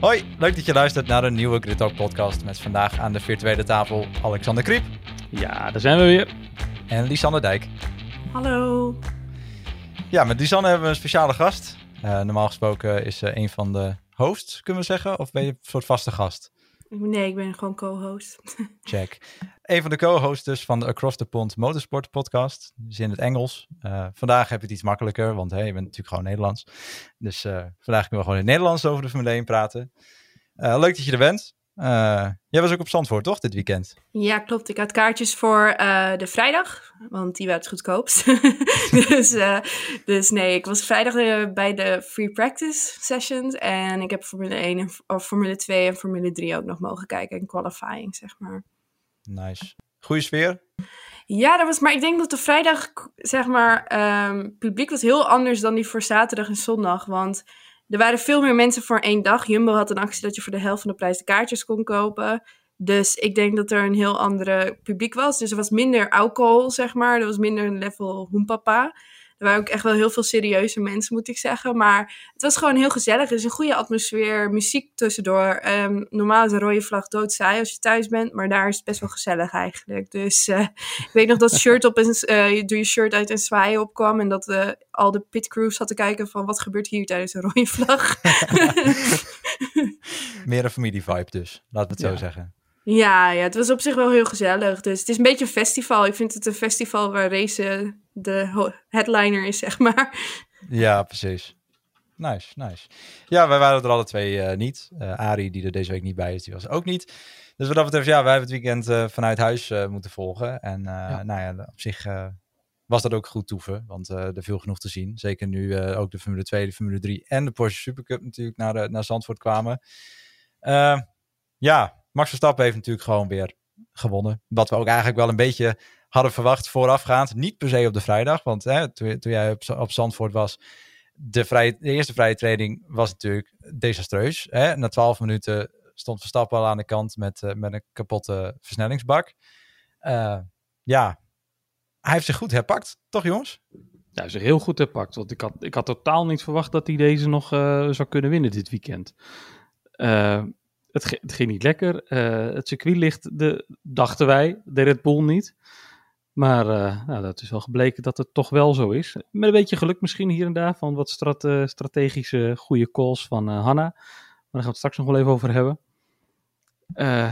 Hoi, leuk dat je luistert naar een nieuwe Grid Talk podcast met vandaag aan de virtuele tafel Alexander Kriep Ja, daar zijn we weer. en Lisanne Dijk. Hallo. Ja, met Lisanne hebben we een speciale gast. Eh, normaal gesproken is ze een van de hosts, kunnen we zeggen, of ben je een soort vaste gast? Nee, ik ben gewoon co-host. Check. Een van de co-hosts dus van de Across the Pond Motorsport podcast. Dus in het Engels. Eh, vandaag heb je het iets makkelijker, want hey, je bent natuurlijk gewoon Nederlands. Dus eh, vandaag kunnen we gewoon in het Nederlands over de Formule 1 praten. Eh, leuk dat je er bent. Jij was ook op Zandvoort, toch, dit weekend? Ja, klopt. Ik had kaartjes voor de vrijdag, want die waren het goedkoopst. dus, dus nee, ik was vrijdag bij de free practice sessions. En ik heb Formule 1, en, of Formule 2 en Formule 3 ook nog mogen kijken. En qualifying, zeg maar. Nice. Goeie sfeer? Ja, dat was, maar ik denk dat de vrijdag, zeg maar, ehm, publiek was heel anders dan die voor zaterdag en zondag. Want er waren veel meer mensen voor één dag. Jumbo had een actie dat je voor de helft van de prijs de kaartjes kon kopen. Dus ik denk dat er een heel andere publiek was. Dus er was minder alcohol, zeg maar. Er was minder een level hoempapa. Er waren ook echt wel heel veel serieuze mensen, moet ik zeggen. Maar het was gewoon heel gezellig. Er is een goede atmosfeer, muziek tussendoor. Ehm, normaal is een rode vlag doodsaai als je thuis bent. Maar daar is het best wel gezellig eigenlijk. Dus eh, ik weet nog dat shirt op en, eh, doe je shirt uit en zwaaien opkwam. En dat eh, al de pitcrews zat te kijken van wat gebeurt hier tijdens een rode vlag. Meer een familievibe dus, laten we het zo zeggen. Ja, ja, het was op zich wel heel gezellig. Dus het is een beetje een festival. Ik vind het een festival waar racen de ho- headliner is, zeg maar. Ja, precies. Nice, nice. Ja, wij waren er alle twee eh, niet. Eh Arie, die er deze week niet bij is, die was ook niet. Dus wat dat betreft, ja, wij hebben het weekend eh, vanuit huis eh, moeten volgen. En eh, Ja. nou ja, op zich eh, was dat ook goed toeven, want eh, er viel genoeg te zien. Zeker nu eh, ook de Formule 2, de Formule 3 en de Porsche Supercup natuurlijk naar, de, naar Zandvoort kwamen. Eh, ja, Max Verstappen heeft natuurlijk gewoon weer gewonnen. Wat we ook eigenlijk wel een beetje hadden verwacht voorafgaand. Niet per se op de vrijdag, want hè, toen, jij op, op Zandvoort was, de, de eerste vrije training was natuurlijk desastreus. Hè? Na twaalf minuten stond Verstappen al aan de kant met, eh, met een kapotte versnellingsbak. Eh, ja, hij heeft zich goed herpakt, toch jongens? Ja, is heel goed herpakt. Want ik had, ik had totaal niet verwacht dat hij deze nog eh, zou kunnen winnen dit weekend. Het, het ging niet lekker. Eh, het circuit ligt, de, dachten wij, de Red Bull niet. Maar eh, nou, dat is wel gebleken dat het toch wel zo is. Met een beetje geluk misschien hier en daar van wat strate- strategische goede calls van eh, Hanna. Maar daar gaan we het straks nog wel even over hebben.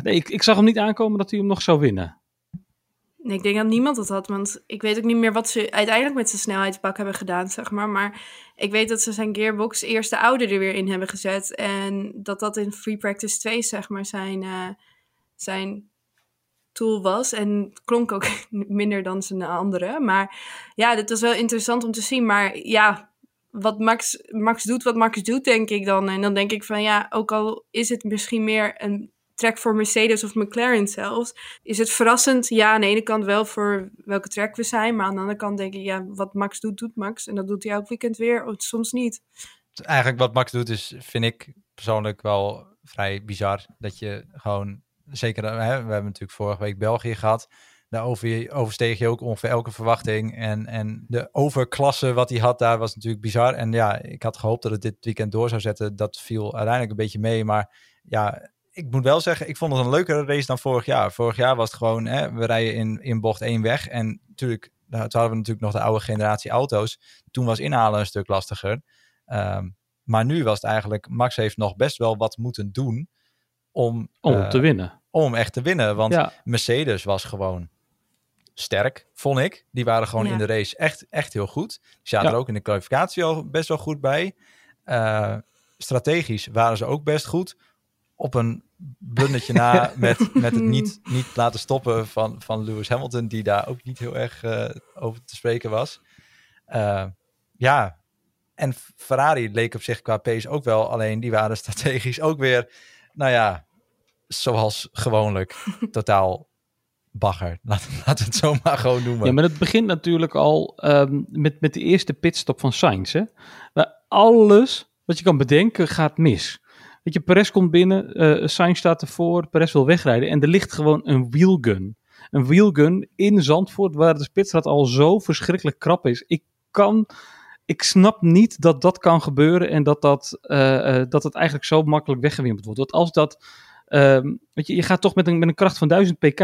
Nee, ik, ik zag hem niet aankomen dat hij hem nog zou winnen. Ik denk dat niemand dat had, want ik weet ook niet meer wat ze uiteindelijk met zijn snelheidsbak hebben gedaan, zeg maar. Maar ik weet dat ze zijn gearbox eerst de oude er weer in hebben gezet. En dat dat in Free Practice 2, zeg maar, zijn, eh, zijn tool was. En klonk ook minder dan zijn andere. Maar ja, dit was wel interessant om te zien. Maar ja, wat Max, Max doet, wat Max doet, denk ik dan. En dan denk ik van ja, ook al is het misschien meer een track voor Mercedes of McLaren zelfs, is het verrassend. Ja, aan de ene kant wel voor welke track we zijn. Maar aan de andere kant denk ik, ja, wat Max doet, doet Max. En dat doet hij elk weekend weer, of soms niet. Eigenlijk wat Max doet is, vind ik persoonlijk wel vrij bizar. Dat je gewoon, zeker, hè, we hebben natuurlijk vorige week België gehad. Daar over, oversteeg je ook ongeveer elke verwachting. En, en de overklasse wat hij had daar was natuurlijk bizar. En ja, ik had gehoopt dat het dit weekend door zou zetten. Dat viel uiteindelijk een beetje mee. Maar ja, ik moet wel zeggen, ik vond het een leukere race dan vorig jaar. Vorig jaar was het gewoon, hè, we rijden in, in bocht één weg. En natuurlijk, nou, toen hadden we natuurlijk nog de oude generatie auto's. Toen was inhalen een stuk lastiger. Ehm, maar nu was het eigenlijk, Max heeft nog best wel wat moeten doen om, Om eh, te winnen. om echt te winnen. Want Ja, Mercedes was gewoon sterk, vond ik. Die waren gewoon Ja. in de race echt, echt heel goed. Die zaten Ja. er ook in de kwalificatie al best wel goed bij. Eh, strategisch waren ze ook best goed. Op een blundertje na met, met het niet, niet laten stoppen van, van Lewis Hamilton, die daar ook niet heel erg eh, over te spreken was. Eh, ja, en Ferrari leek op zich qua pace ook wel, alleen die waren strategisch ook weer, nou ja, zoals gewoonlijk, totaal bagger. Laten laat het zo maar gewoon noemen. Ja, maar het begint natuurlijk al ehm, met, met de eerste pitstop van Sainz. Hè? Waar alles wat je kan bedenken gaat mis. Weet je, Perez komt binnen, Sainz staat ervoor, Perez wil wegrijden en er ligt gewoon een wheelgun. Een wheelgun in Zandvoort, waar de pitstraat al zo verschrikkelijk krap is. Ik kan ik snap niet dat dat kan gebeuren en dat, dat, eh, eh, dat het eigenlijk zo makkelijk weggewimpeld wordt. Want als dat, ehm, weet je, je gaat toch met een, met een kracht van 1000 pk,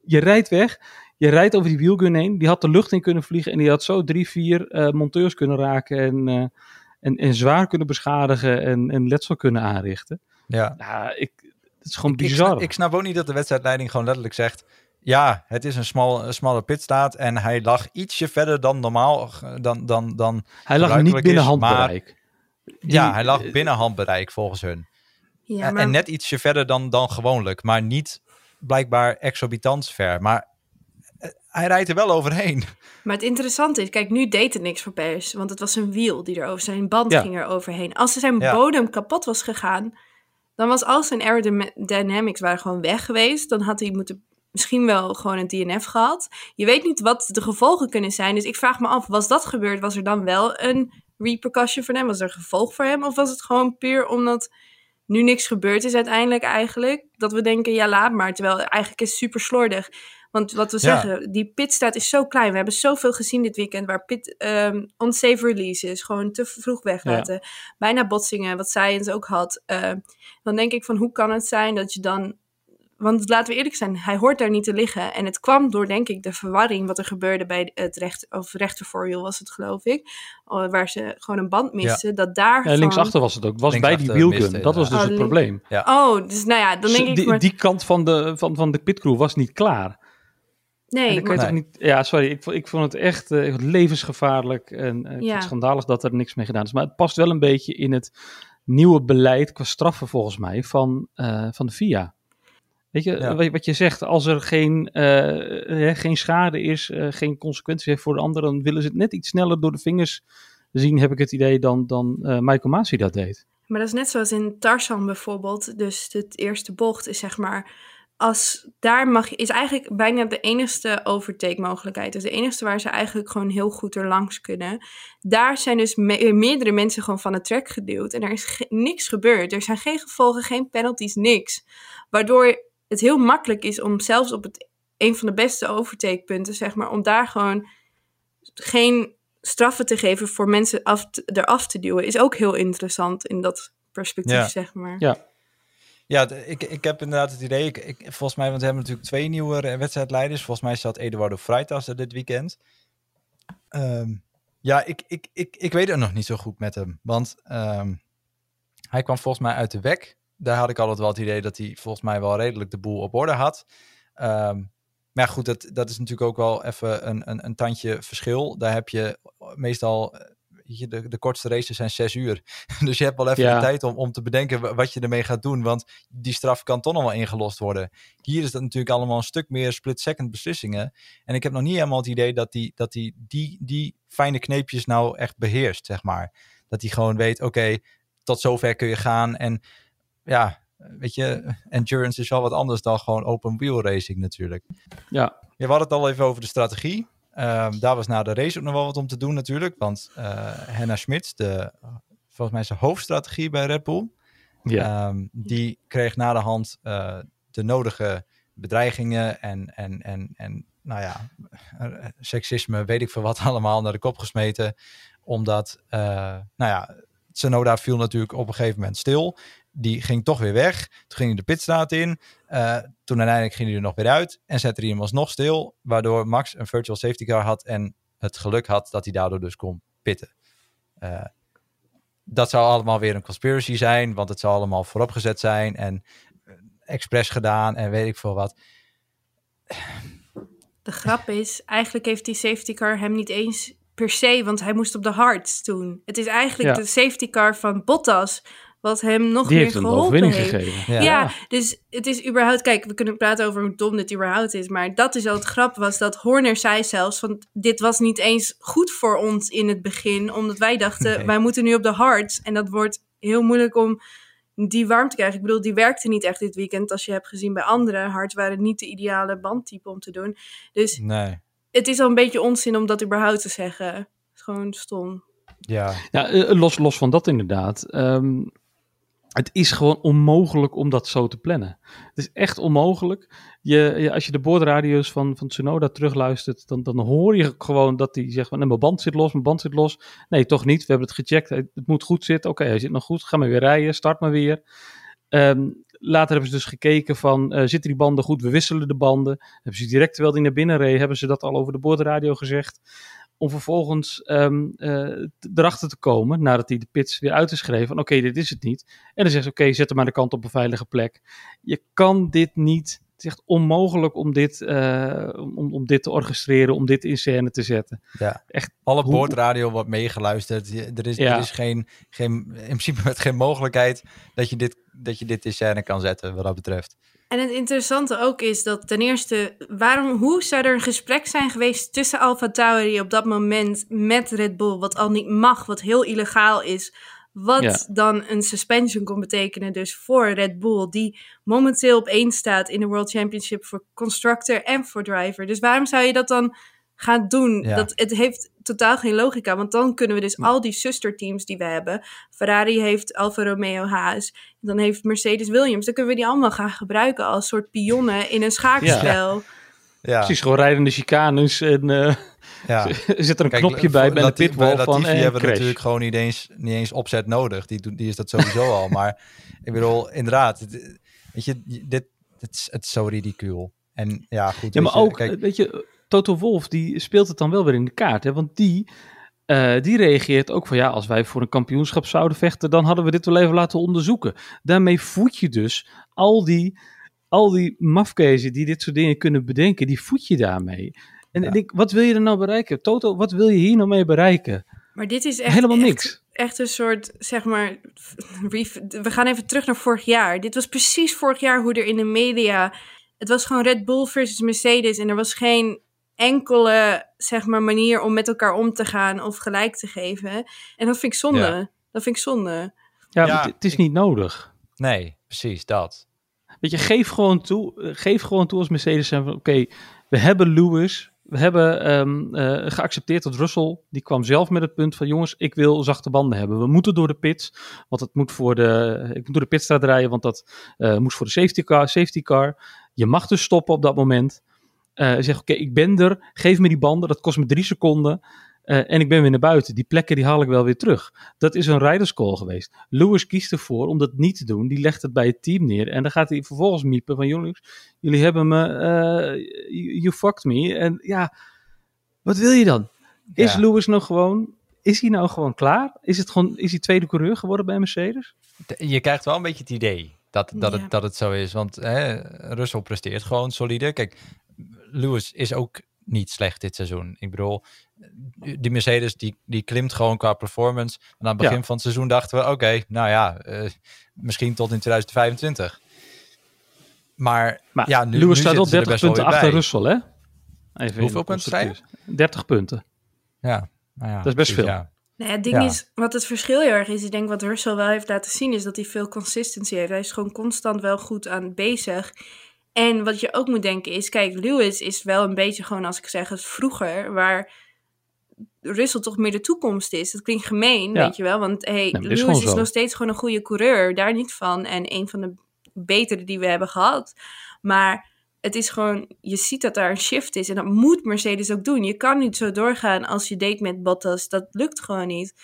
je rijdt weg, je rijdt over die wielgun heen, die had de lucht in kunnen vliegen en die had zo drie, vier monteurs kunnen raken en, en, en zwaar kunnen beschadigen en, en letsel kunnen aanrichten. Ja. Ja, ik, het is gewoon Ik- Ik bizar. snap, ik snap ook niet dat de wedstrijdleiding gewoon letterlijk zegt... Ja, het is een, smal, een smalle pitstaat en hij lag ietsje verder dan normaal. eh, Dan, dan, dan, Hij lag niet binnen is, handbereik. ja, hij lag binnen handbereik volgens hun. Ja, En- maar En net ietsje verder dan, dan gewoonlijk. Maar niet blijkbaar exorbitant ver. Maar hij rijdt er wel overheen. Maar het interessante is, kijk, nu deed het niks voor Perez, want het was een wiel die er over zijn band Ja. ging er overheen. Als zijn Ja. bodem kapot was gegaan, dan was al zijn aerodynamics waren gewoon weg geweest. Dan had hij moeten misschien wel gewoon een DNF gehad. Je weet niet wat de gevolgen kunnen zijn. Dus ik vraag me af, was dat gebeurd? Was er dan wel een repercussion voor hem? Was er een gevolg voor hem? Of was het gewoon puur omdat nu niks gebeurd is uiteindelijk eigenlijk? Dat we denken, ja laat maar. Terwijl eigenlijk is super slordig. Want wat we Ja. zeggen, die pitstaat is zo klein. We hebben zoveel gezien dit weekend waar pit ehm unsafe releases, gewoon te vroeg weglaten. Bijna botsingen, wat Science ook had. Eh, dan denk ik van hoe kan het zijn dat je dan... Want laten we eerlijk zijn, hij hoort daar niet te liggen. En het kwam door, denk ik, de verwarring wat er gebeurde bij het recht, of rechtervoorwiel was het, geloof ik. Oh, Waar ze gewoon een band misten. Dat daar. Ja, linksachter was het ook. Was bij die wielgun. miste Dat was dus het probleem. Oh, dus nou ja, dan denk ik. die, maar- die kant van de, van, van de pitcrew was niet klaar. En nee, dan kan je maar- toch niet... Ja, sorry. Ik, vond- ik vond het echt eh, levensgevaarlijk. En eh, ik vind Ja. het schandalig dat er niks mee gedaan is. Maar het past wel een beetje in het nieuwe beleid qua straffen volgens mij van, eh, van de FIA. Weet je, Ja. wat, je zegt, als er geen, geen schade is, eh, geen consequenties heeft voor de anderen, dan willen ze het net iets sneller door de vingers zien, heb ik het idee, dan, dan eh, Michael Masi dat deed. Maar dat is net zoals in Tarzan bijvoorbeeld. Dus het eerste bocht is zeg maar. Als daar mag je, is eigenlijk bijna de enigste overtake mogelijkheid. Dus de enigste waar ze eigenlijk gewoon heel goed er langs kunnen. Daar zijn dus me- meerdere mensen gewoon van de track geduwd. En er is ge- niks gebeurd. Er zijn geen gevolgen, geen penalties, niks. Waardoor het heel makkelijk is om zelfs op het een van de beste overtakepunten, zeg maar, om daar gewoon geen straffen te geven voor mensen af te- eraf te duwen, is ook heel interessant in dat perspectief, Ja. zeg maar. Ja. Ja, ik, ik heb inderdaad het idee, ik, volgens mij, want we hebben natuurlijk twee nieuwe wedstrijdleiders. Volgens mij zat Eduardo Freitas er dit weekend. Ehm, ja, ik, ik, ik, ik weet het nog niet zo goed met hem. Want ehm, hij kwam volgens mij uit de WEC. Daar had ik altijd wel het idee dat hij volgens mij wel redelijk de boel op orde had. Ehm, maar goed, dat, dat is natuurlijk ook wel even een, een, een tandje verschil. Daar heb je meestal, de, de kortste races zijn zes uur. Dus je hebt wel even Ja. de tijd om, om te bedenken wa- wat je ermee gaat doen. Want die straf kan toch nog wel ingelost worden. Hier is dat natuurlijk allemaal een stuk meer split-second beslissingen. En ik heb nog niet helemaal het idee dat hij dat die, die, die fijne kneepjes nou echt beheerst, zeg maar. Dat hij gewoon weet, oké, tot zover kun je gaan. En ja, weet je, endurance is wel wat anders dan gewoon open wheel racing natuurlijk. Ja, we hadden het al even over de strategie. Ehm, daar was na de race ook nog wel wat om te doen natuurlijk. Want eh Henna Schmidt, de, volgens mij zijn hoofdstrategie bij Red Bull... ja. Ehm, die kreeg na de hand eh, de nodige bedreigingen en, en, en, en nou ja, seksisme, weet ik veel wat allemaal, naar de kop gesmeten. Omdat, eh, nou ja, Tsunoda viel natuurlijk op een gegeven moment stil. Die ging toch weer weg. Toen ging hij de pitstraat in. Eh, toen uiteindelijk ging hij er nog weer uit en zette hij hem alsnog stil. Waardoor Max een virtual safety car had en het geluk had dat hij daardoor dus kon pitten. Eh, dat zou allemaal weer een conspiracy zijn, want het zou allemaal vooropgezet zijn en eh, expres gedaan en weet ik veel wat. De grap is, eigenlijk heeft die safety car hem niet eens per se, want hij moest op de hards toen. Het is eigenlijk Ja. de safety car van Bottas, wat hem nog Die meer heeft geholpen heeft. gegeven. Ja. Ja. dus het is überhaupt... Kijk, we kunnen praten over hoe dom dit überhaupt is. Maar dat is al het grap was dat Horner zei zelfs... van dit was niet eens goed voor ons in het begin. Omdat wij dachten, Nee. wij moeten nu op de hards. En dat wordt heel moeilijk om die warm te krijgen. Ik bedoel, die werkte niet echt dit weekend. Als je hebt gezien bij andere hards... waren niet de ideale bandtype om te doen. Dus Nee, het is al een beetje onzin om dat überhaupt te zeggen. Het is gewoon stom. ja. Ja, eh, los, los van dat inderdaad. Ehm, Het is gewoon onmogelijk om dat zo te plannen. Het is echt onmogelijk. Je, je- als je de boordradio's van, van Tsunoda terugluistert, dan, dan hoor je gewoon dat hij zegt: van, nee, Mijn band zit los, mijn band zit los. Nee, toch niet. We hebben het gecheckt. Het het moet goed zitten. Oké, hij zit nog goed. Ga maar weer rijden. Start maar weer. Ehm, later hebben ze dus gekeken van, eh, zitten die banden goed? We wisselen de banden. Hebben ze direct, terwijl die naar binnen reed, hebben ze dat al over de boordradio gezegd. Om vervolgens ehm, eh, erachter te komen, nadat hij de pits weer uit is geschreven, van oké, dit is het niet. En dan zegt ze, oké, zet hem aan de kant op een veilige plek. Je kan dit niet, het is echt onmogelijk om dit, eh, om, om dit te orchestreren, om dit in scène te zetten. Ja. Echt, Alle hoe- boordradio wordt meegeluisterd. Er is, Ja. er is geen, geen, in principe met geen mogelijkheid dat je dit, dat je dit in scène kan zetten, wat dat betreft. En het interessante ook is dat ten eerste, waarom, hoe zou er een gesprek zijn geweest tussen Alfa Tauri op dat moment met Red Bull, wat al niet mag, wat heel illegaal is, wat Ja. dan een suspension kon betekenen dus voor Red Bull, die momenteel op één staat in de World Championship voor constructor en voor driver. Dus waarom zou je dat dan gaan doen? Ja. Dat, het heeft totaal geen logica, want dan kunnen we dus al die zusterteams die we hebben, Ferrari heeft Alfa Romeo Haas, dan heeft Mercedes Williams. Dan kunnen we die allemaal gaan gebruiken als soort pionnen in een schaakspel. Ja, precies, gewoon rijdende chicanes en eh, ja. er zit er een Kijk, knopje bij bij de pitwall van Latifi eh, hebben crash. natuurlijk gewoon niet eens, niet eens opzet nodig. Die, doen- die is dat sowieso al. Maar ik bedoel, inderdaad, het, weet je, dit, het, is, het is zo ridicuul. En ja, goed. Ja, maar je, ook, kijk, weet je, Toto Wolf, die speelt het dan wel weer in de kaart. Hè? Want die, eh, die reageert ook van, ja, als wij voor een kampioenschap zouden vechten, dan hadden we dit wel even laten onderzoeken. Daarmee voed je dus al die, al die mafkezen die dit soort dingen kunnen bedenken, die voed je daarmee. En Ja. ik denk, wat wil je er nou bereiken? Toto, wat wil je hier nou mee bereiken? Maar dit is echt, Helemaal niks. Echt een soort, zeg maar, we gaan even terug naar vorig jaar. Dit was precies vorig jaar hoe er in de media, het was gewoon Red Bull versus Mercedes en er was geen enkele, zeg maar, manier om met elkaar om te gaan of gelijk te geven. En dat vind ik zonde. Ja. Dat vind ik zonde. Ja, het- het is ik- niet nodig. nee, precies dat. Weet je, geef gewoon toe, eh, geef gewoon toe als Mercedes zijn van, oké, we hebben Lewis, we hebben ehm, eh, geaccepteerd dat Russell, die kwam zelf met het punt van, jongens, ik wil zachte banden hebben. We moeten door de pits, want het moet voor de, ik moet door de pitstraat rijden, want dat eh, moest voor de safety car, safety car. Je mag dus stoppen op dat moment. Eh zeg, oké, ik ben er, geef me die banden, dat kost me drie seconden. eh, en ik ben weer naar buiten. Die plekken die haal ik wel weer terug. Dat is een riderscall geweest. Lewis kiest ervoor om dat niet te doen. Die legt het bij het team neer. En dan gaat hij vervolgens miepen van... jongens, jullie hebben me... eh, you, you fucked me. En ja, wat wil je dan? Is Ja. Lewis nou gewoon... Is hij nou gewoon klaar? Is, het gewoon, is hij tweede coureur geworden bij Mercedes? Je krijgt wel een beetje het idee dat, dat, Ja. het, dat het zo is. Want hè, Russell presteert gewoon solide. Kijk, Lewis is ook niet slecht dit seizoen. Ik bedoel, die Mercedes die, die klimt gewoon qua performance. En aan het begin Ja. van het seizoen dachten we, oké, nou ja, eh, misschien tot in 2025. Maar, Maar ja, nu, Lewis nu staat wel zitten ze er 30 best wel punten achter bij. Russell, hè? Even Hoeveel punten constructeurs. 30 punten. Ja, nou ja, Dat is best precies, veel. ja. Nou het ding Ja. is, wat het verschil heel erg is, ik denk wat Russell wel heeft laten zien, is dat hij veel consistency heeft. Hij is gewoon constant wel goed aan bezig. En wat je ook moet denken is, kijk, Lewis is wel een beetje gewoon, als ik zeg het vroeger, waar Russell toch meer de toekomst is. Dat klinkt gemeen, Ja. weet je wel, want hey, is Lewis is nog steeds gewoon een goede coureur, daar niet van. En een van de betere die we hebben gehad. Maar het is gewoon, je ziet dat daar een shift is. En dat moet Mercedes ook doen. Je kan niet zo doorgaan als je deed met Bottas. Dat lukt gewoon niet.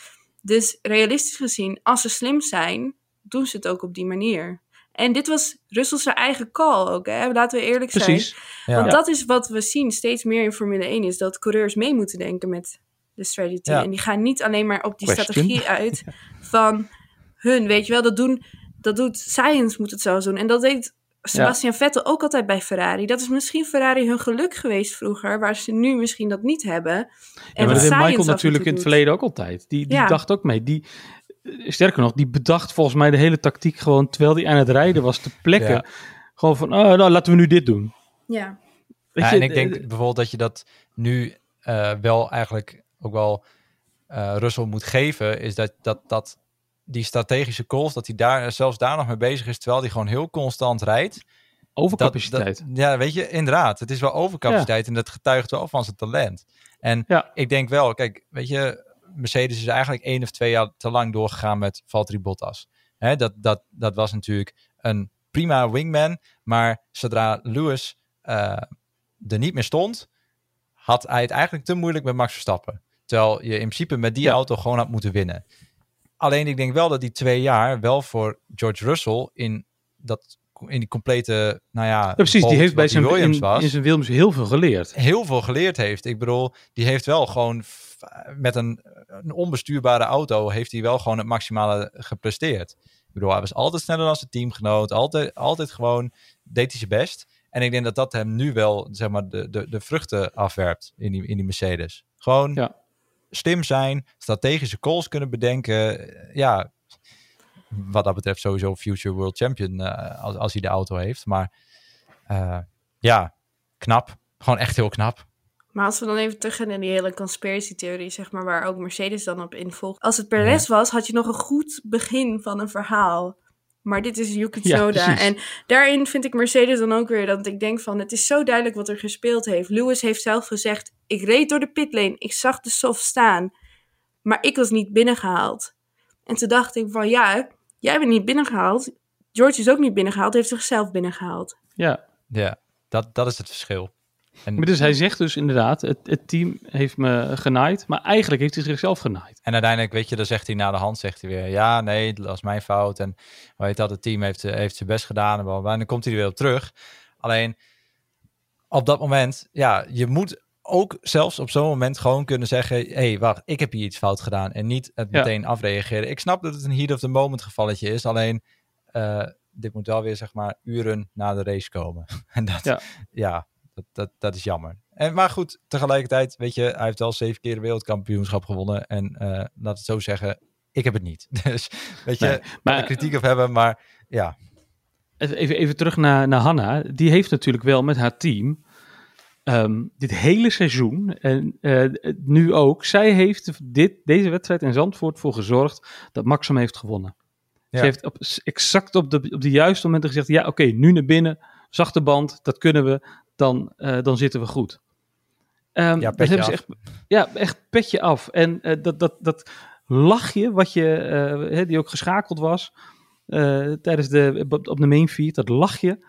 Dus realistisch gezien, als ze slim zijn, doen ze het ook op die manier. En dit was Russell zijn eigen call ook, hè? laten we eerlijk zijn. Precies. Ja. Want dat is wat we zien steeds meer in Formule 1, is dat coureurs mee moeten denken met de strategy. Ja. En die gaan niet alleen maar op die Question. strategie uit van hun, weet je wel, dat doen, dat doet Science moet het zo doen. En dat deed Sebastian Vettel ook altijd bij Ferrari. Dat is misschien Ferrari hun geluk geweest vroeger, waar ze nu misschien dat niet hebben. En Ja, maar wat dat heeft Science Michael natuurlijk in het verleden ook altijd. Die, die Ja. dacht ook mee. Die, sterker nog, die bedacht volgens mij de hele tactiek gewoon terwijl hij aan het rijden was te plekken. Ja. Gewoon van, oh, nou laten we nu dit doen. Ja, Weet Ja, je, en ik denk eh, bijvoorbeeld dat je dat nu eh, wel eigenlijk ook wel eh Russell moet geven, is dat, dat, dat die strategische calls, dat hij daar zelfs daar nog mee bezig is, terwijl hij gewoon heel constant rijdt. overcapaciteit. Dat, dat- ja, weet je, inderdaad. Het is wel overcapaciteit en dat getuigt wel van zijn talent. En Ja. ik denk wel, kijk, weet je, Mercedes is eigenlijk één of twee jaar te lang doorgegaan met Valtteri Bottas. Hè, dat, dat, dat was natuurlijk een prima wingman. Maar zodra Lewis uh, er niet meer stond, had hij het eigenlijk te moeilijk met Max Verstappen. Terwijl je in principe met die auto gewoon had moeten winnen. Alleen ik denk wel dat die twee jaar wel voor George Russell in, dat, in die complete, nou ja... ja precies, die heeft bij zijn Williams in, was, in zijn Williams heel veel geleerd. Heel veel geleerd heeft. Ik bedoel, die heeft wel gewoon met een, een onbestuurbare auto heeft hij wel gewoon het maximale gepresteerd. Ik bedoel, hij was altijd sneller dan zijn teamgenoot. Altijd, altijd gewoon deed hij zijn best. En ik denk dat dat hem nu wel, zeg maar, de, de, de vruchten afwerpt in die, in die Mercedes. Gewoon ja. slim zijn, strategische calls kunnen bedenken. Ja, wat dat betreft sowieso future world champion uh, als, als hij de auto heeft. Maar uh, ja, knap. Gewoon echt heel knap. Maar als we dan even terug gaan in die hele conspiracy theorie, zeg maar, waar ook Mercedes dan op involgt. Als het Perez was, had je nog een goed begin van een verhaal. Maar dit is Yuki Tsunoda. Ja, en daarin vind ik Mercedes dan ook weer dat ik denk van... het is zo duidelijk wat er gespeeld heeft. Lewis heeft zelf gezegd... ik reed door de pitlane, ik zag de soft staan... maar ik was niet binnengehaald. En toen dacht ik van ja, jij bent niet binnengehaald. George is ook niet binnengehaald, heeft zichzelf binnengehaald. Ja, ja dat, dat is het verschil. En, maar dus hij zegt dus inderdaad, het, het team heeft me genaaid, maar eigenlijk heeft hij zichzelf genaaid. En uiteindelijk, weet je, dan zegt hij na de hand, zegt hij weer, ja, nee, dat was mijn fout. En weet dat, het team heeft, heeft zijn best gedaan. En dan komt hij er weer op terug. Alleen, op dat moment, ja, je moet ook zelfs op zo'n moment gewoon kunnen zeggen: hé, hey, wacht, ik heb hier iets fout gedaan. En niet het meteen afreageren. Ik snap dat het een heat of the moment gevalletje is. Alleen, uh, dit moet wel weer, zeg maar, uren na de race komen. en dat, ja, ja dat, dat, dat is jammer. En, maar goed, tegelijkertijd, weet je, hij heeft wel zeven keer de wereldkampioenschap gewonnen. En uh, laat het zo zeggen, ik heb het niet. Dus weet je, nee, maar, kritiek op hebben, maar ja. Even, even terug naar, naar Hanna. Die heeft natuurlijk wel met haar team um, dit hele seizoen en uh, nu ook. Zij heeft dit, deze wedstrijd in Zandvoort voor gezorgd dat Max hem heeft gewonnen. Ja. Ze heeft op, exact op de, op de juiste momenten gezegd: ja, oké, nu naar binnen, zachte band, dat kunnen we dan, uh, dan zitten we goed. Um, ja, petje af. Echt, ja, echt petje af. En uh, dat, dat, dat lachje, wat je, uh, die ook geschakeld was tijdens de, op de main feed, dat lachje,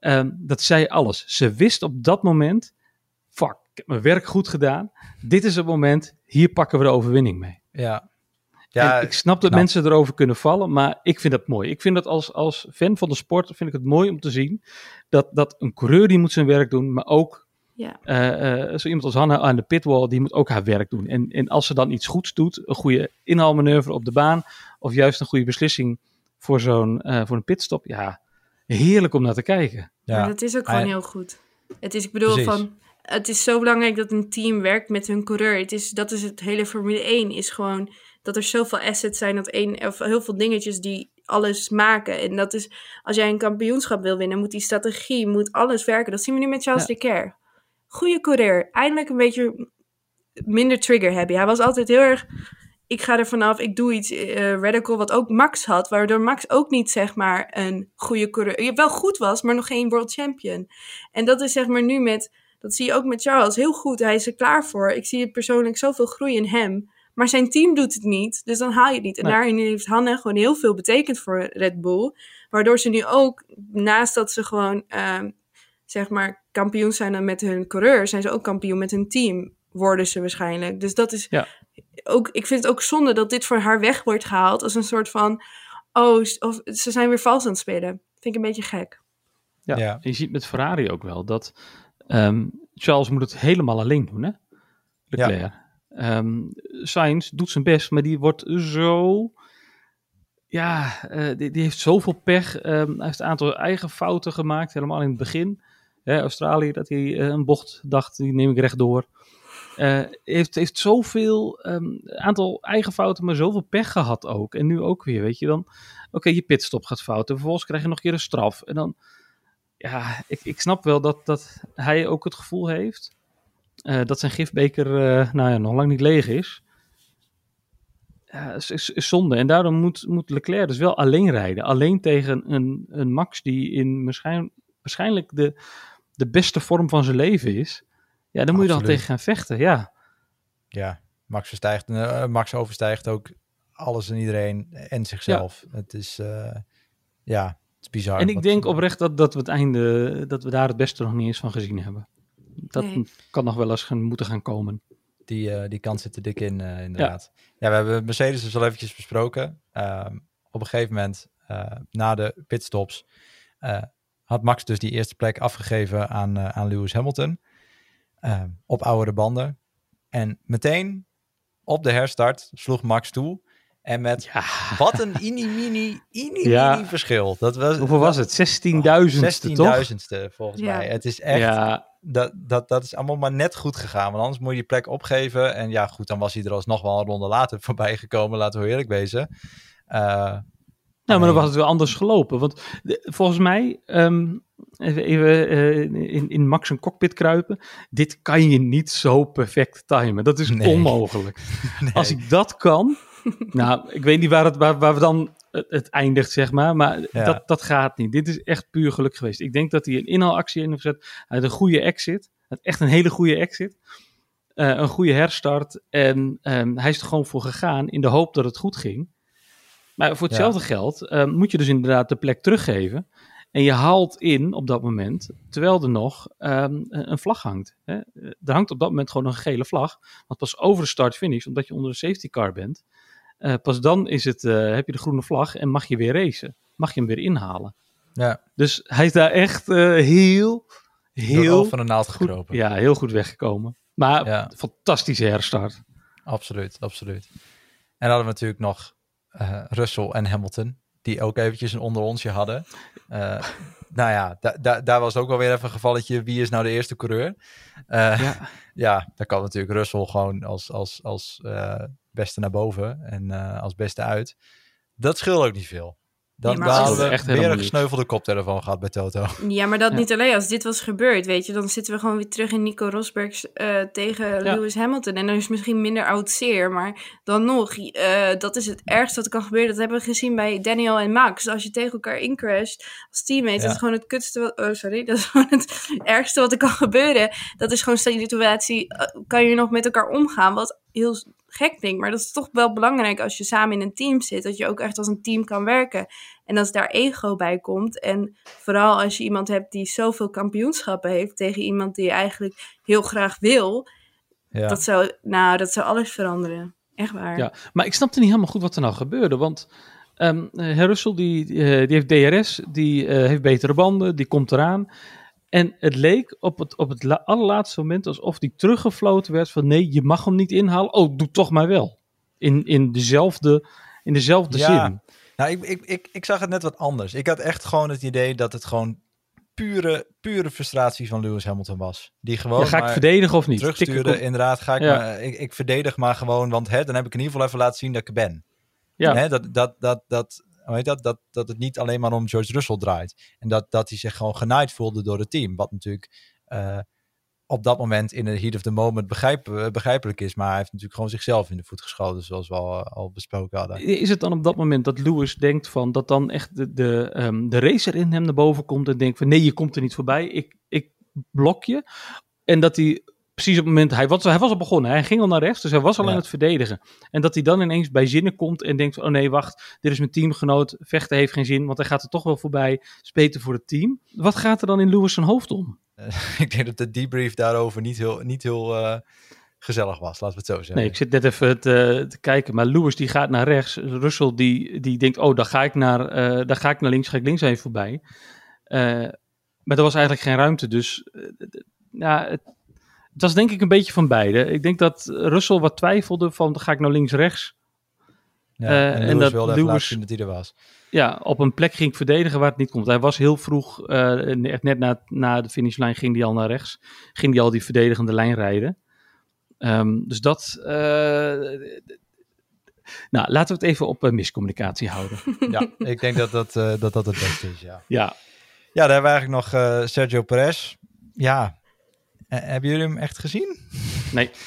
um, dat zei alles. Ze wist op dat moment, fuck, ik heb mijn werk goed gedaan. Dit is het moment, hier pakken we de overwinning mee. Ja, ja, ik snap dat mensen erover kunnen vallen, maar ik vind dat mooi. Ik vind dat als, als fan van de sport vind ik het mooi om te zien dat, dat een coureur die moet zijn werk doen, maar ook ja. Uh, uh, zo iemand als Hanna aan de pitwall, die moet ook haar werk doen. En, en als ze dan iets goeds doet, een goede inhaalmanoeuvre op de baan, of juist een goede beslissing voor zo'n uh, voor een pitstop, ja, heerlijk om naar te kijken. Ja, dat is ook gewoon heel goed. Het is, ik bedoel, van, het is zo belangrijk dat een team werkt met hun coureur. Het is, dat is het hele Formule 1, is gewoon dat er zoveel assets zijn, dat één, of heel veel dingetjes die alles maken. En dat is, als jij een kampioenschap wil winnen, moet die strategie, moet alles werken. Dat zien we nu met Charles ja. Leclerc. Goede coureur, eindelijk een beetje minder trigger happy. Hij was altijd heel erg, ik ga er vanaf, ik doe iets uh, radical, wat ook Max had, waardoor Max ook niet zeg maar een goede coureur, wel goed was, maar nog geen world champion. En dat is zeg maar nu met, dat zie je ook met Charles, heel goed, hij is er klaar voor. Ik zie het persoonlijk zoveel groei in hem. Maar zijn team doet het niet, dus dan haal je het niet. En nee. daarin heeft Hanne gewoon heel veel betekend voor Red Bull. Waardoor ze nu ook, naast dat ze gewoon, uh, zeg maar, kampioen zijn met hun coureur, zijn ze ook kampioen met hun team, worden ze waarschijnlijk. Dus dat is ja. ook, ik vind het ook zonde dat dit voor haar weg wordt gehaald als een soort van, oh, of, ze zijn weer vals aan het spelen. Vind ik een beetje gek. Ja, ja. je ziet met Ferrari ook wel dat um, Charles moet het helemaal alleen doen, hè? Leclerc. Ja. Um, Sainz doet zijn best, maar die wordt zo. Ja, uh, die, die, heeft zoveel pech. Um, hij heeft een aantal eigen fouten gemaakt, helemaal in het begin. Hè, Australië, dat hij uh, een bocht dacht, die neem ik rechtdoor. Uh, heeft, heeft zoveel, um, aantal eigen fouten, maar zoveel pech gehad ook. En nu ook weer, weet je dan. Oké, je pitstop gaat fouten. Vervolgens krijg je nog een keer een straf. En dan, ja, ik, ik snap wel dat, dat hij ook het gevoel heeft uh, dat zijn gifbeker uh, nou ja, nog lang niet leeg is. Ja, is, is, is, zonde. En daarom moet, moet Leclerc dus wel alleen rijden. Alleen tegen een, een Max die in waarschijnlijk, waarschijnlijk de, de beste vorm van zijn leven is. Ja, dan moet je dan tegen gaan vechten, ja. Ja, Max, verstijgt, uh, Max overstijgt ook alles en iedereen en zichzelf. Het is, eh, ja, het is bizar. En ik denk oprecht dat, dat we het einde, dat we daar het beste nog niet eens van gezien hebben. Dat Nee. kan nog wel eens gaan, moeten gaan komen. Die, eh, die kant zit er dik in, eh, inderdaad. Ja. we hebben Mercedes dus al eventjes besproken. Ehm, op een gegeven moment, eh, na de pitstops, eh, had Max dus die eerste plek afgegeven aan, eh, aan Lewis Hamilton. ehm, op oudere banden. En meteen op de herstart sloeg Max toe. En met Ja, wat een ini-mini, ini-mini Ja. verschil. Dat was, hoeveel was het? 16.000ste, toch? 16.000ste volgens Ja. mij. Het is echt Ja, dat, dat, dat is allemaal maar net goed gegaan. Want anders moet je die plek opgeven. En ja, goed, dan was hij er alsnog wel een ronde later voorbij gekomen. Laten we eerlijk wezen. Eh, nou, maar dan was het wel anders gelopen. Want de- volgens mij, ehm, even, even eh, in, in Max een cockpit kruipen. Dit kan je niet zo perfect timen. Dat is Nee. onmogelijk. nee. Als ik dat kan, nou, ik weet niet waar, het, waar, waar we dan het, het eindigt, zeg maar. Maar Ja. dat, dat gaat niet. Dit is echt puur geluk geweest. Ik denk dat hij een inhaalactie in heeft gezet. Hij had een goede exit. Hij had echt een hele goede exit. Eh, een goede herstart. En ehm, hij is er gewoon voor gegaan in de hoop dat het goed ging. Maar voor hetzelfde geld ehm, moet je dus inderdaad de plek teruggeven. En je haalt in op dat moment, terwijl er nog ehm, een een vlag hangt. Hè. Er hangt op dat moment gewoon een gele vlag. Want pas over de start-finish, omdat je onder de safety car bent, eh, pas dan is het, eh, heb je de groene vlag en mag je weer racen. Mag je hem weer inhalen. ja, Dus hij is daar echt eh, heel, heel van de naald goed, gekropen. ja, heel goed weggekomen. Maar Ja. fantastische herstart. Absoluut, absoluut. En dan hadden we natuurlijk nog Russell en Hamilton. Die ook eventjes een onder onsje hadden. Nou ja, da- da- daar was ook wel weer even een gevalletje. Wie is nou de eerste coureur? Ja. ja, daar kan natuurlijk Russell gewoon als, als, als beste naar boven en eh, als beste uit. Dat scheelt ook niet veel. Dan, Nee, dan hadden we Echt weer een gesneuvelde koptelefoon gehad bij Toto. Ja, maar dat Ja. niet alleen. Als dit was gebeurd, weet je, dan zitten we gewoon weer terug in Nico Rosberg's eh, tegen Ja. Lewis Hamilton. En er is misschien minder oud zeer, maar dan nog, eh, dat is het ergste wat er kan gebeuren. Dat hebben we gezien bij Daniel en Max. Als je tegen elkaar incrasht als teammate, Ja. dat is gewoon het kutste wat, oh sorry, dat is gewoon het ergste wat er kan gebeuren. Dat is gewoon een situatie, kan je nog met elkaar omgaan, wat heel gek klinkt. Maar dat is toch wel belangrijk als je samen in een team zit, dat je ook echt als een team kan werken. En als daar ego bij komt. En vooral als je iemand hebt die zoveel kampioenschappen heeft tegen iemand die je eigenlijk heel graag wil. Ja. Dat zou, nou, dat zou alles veranderen. Echt waar. Ja, maar ik snapte niet helemaal goed wat er nou gebeurde. Want ehm eh, Russell die, eh, die heeft DRS, die eh, heeft betere banden, die komt eraan. En het leek op het, op het la- allerlaatste moment alsof die teruggefloten werd van nee, je mag hem niet inhalen. Oh, doe toch maar wel. In, in dezelfde, in dezelfde Ja. zin. Nou, ik, ik, ik, ik zag het net wat anders. Ik had echt gewoon het idee dat het gewoon pure, pure frustratie van Lewis Hamilton was. Die gewoon Ja, ga ik verdedigen of niet? op- Inderdaad, ga ik, Ja. maar, ik, ik verdedig maar gewoon, want hè, dan heb ik in ieder geval even laten zien dat ik er ben. Ja. Hè, dat, dat, dat, dat, dat, dat, dat het niet alleen maar om George Russell draait. En dat, dat hij zich gewoon genaaid voelde door het team. Wat natuurlijk eh, op dat moment in de heat of the moment begrijp, eh, begrijpelijk is. Maar hij heeft natuurlijk gewoon zichzelf in de voet geschoten, zoals we al, al besproken hadden. Is het dan op dat moment dat Lewis denkt van dat dan echt de, de, ehm, de racer in hem naar boven komt en denkt van nee, je komt er niet voorbij, ik, ik blok je. En dat hij precies op het moment, hij was, hij was al begonnen, hij ging al naar rechts, dus hij was al Ja. aan het verdedigen. En dat hij dan ineens bij zinnen komt en denkt oh nee, wacht, dit is mijn teamgenoot, vechten heeft geen zin, want hij gaat er toch wel voorbij, beter voor het team. Wat gaat er dan in Lewis zijn hoofd om? ik denk dat de debrief daarover niet heel, niet heel eh, gezellig was, laten we het zo zeggen. Nee, ik zit net even te, te kijken. Maar Lewis die gaat naar rechts. Russell die, die denkt, oh, dan ga ik naar, eh dan ga ik naar links, ga ik links even voorbij. Eh, maar er was eigenlijk geen ruimte. Dus eh, ja, het, het was denk ik een beetje van beide. Ik denk dat Russell wat twijfelde van, ga ik nou links, rechts? Ja, eh, en en Lewis dat wilde even laten Lewis- zien dat hij er was. Ja, op een plek ging ik verdedigen waar het niet komt. Hij was heel vroeg, eh, echt net na, na de finishlijn ging hij al naar rechts. Ging hij al die verdedigende lijn rijden. Ehm, dus dat... eh, nou, laten we het even op eh, miscommunicatie houden. Ja, ik denk dat dat, eh, dat dat het beste is, ja. ja, Ja, daar hebben we eigenlijk nog eh, Sergio Perez. Ja, hebben jullie hem echt gezien?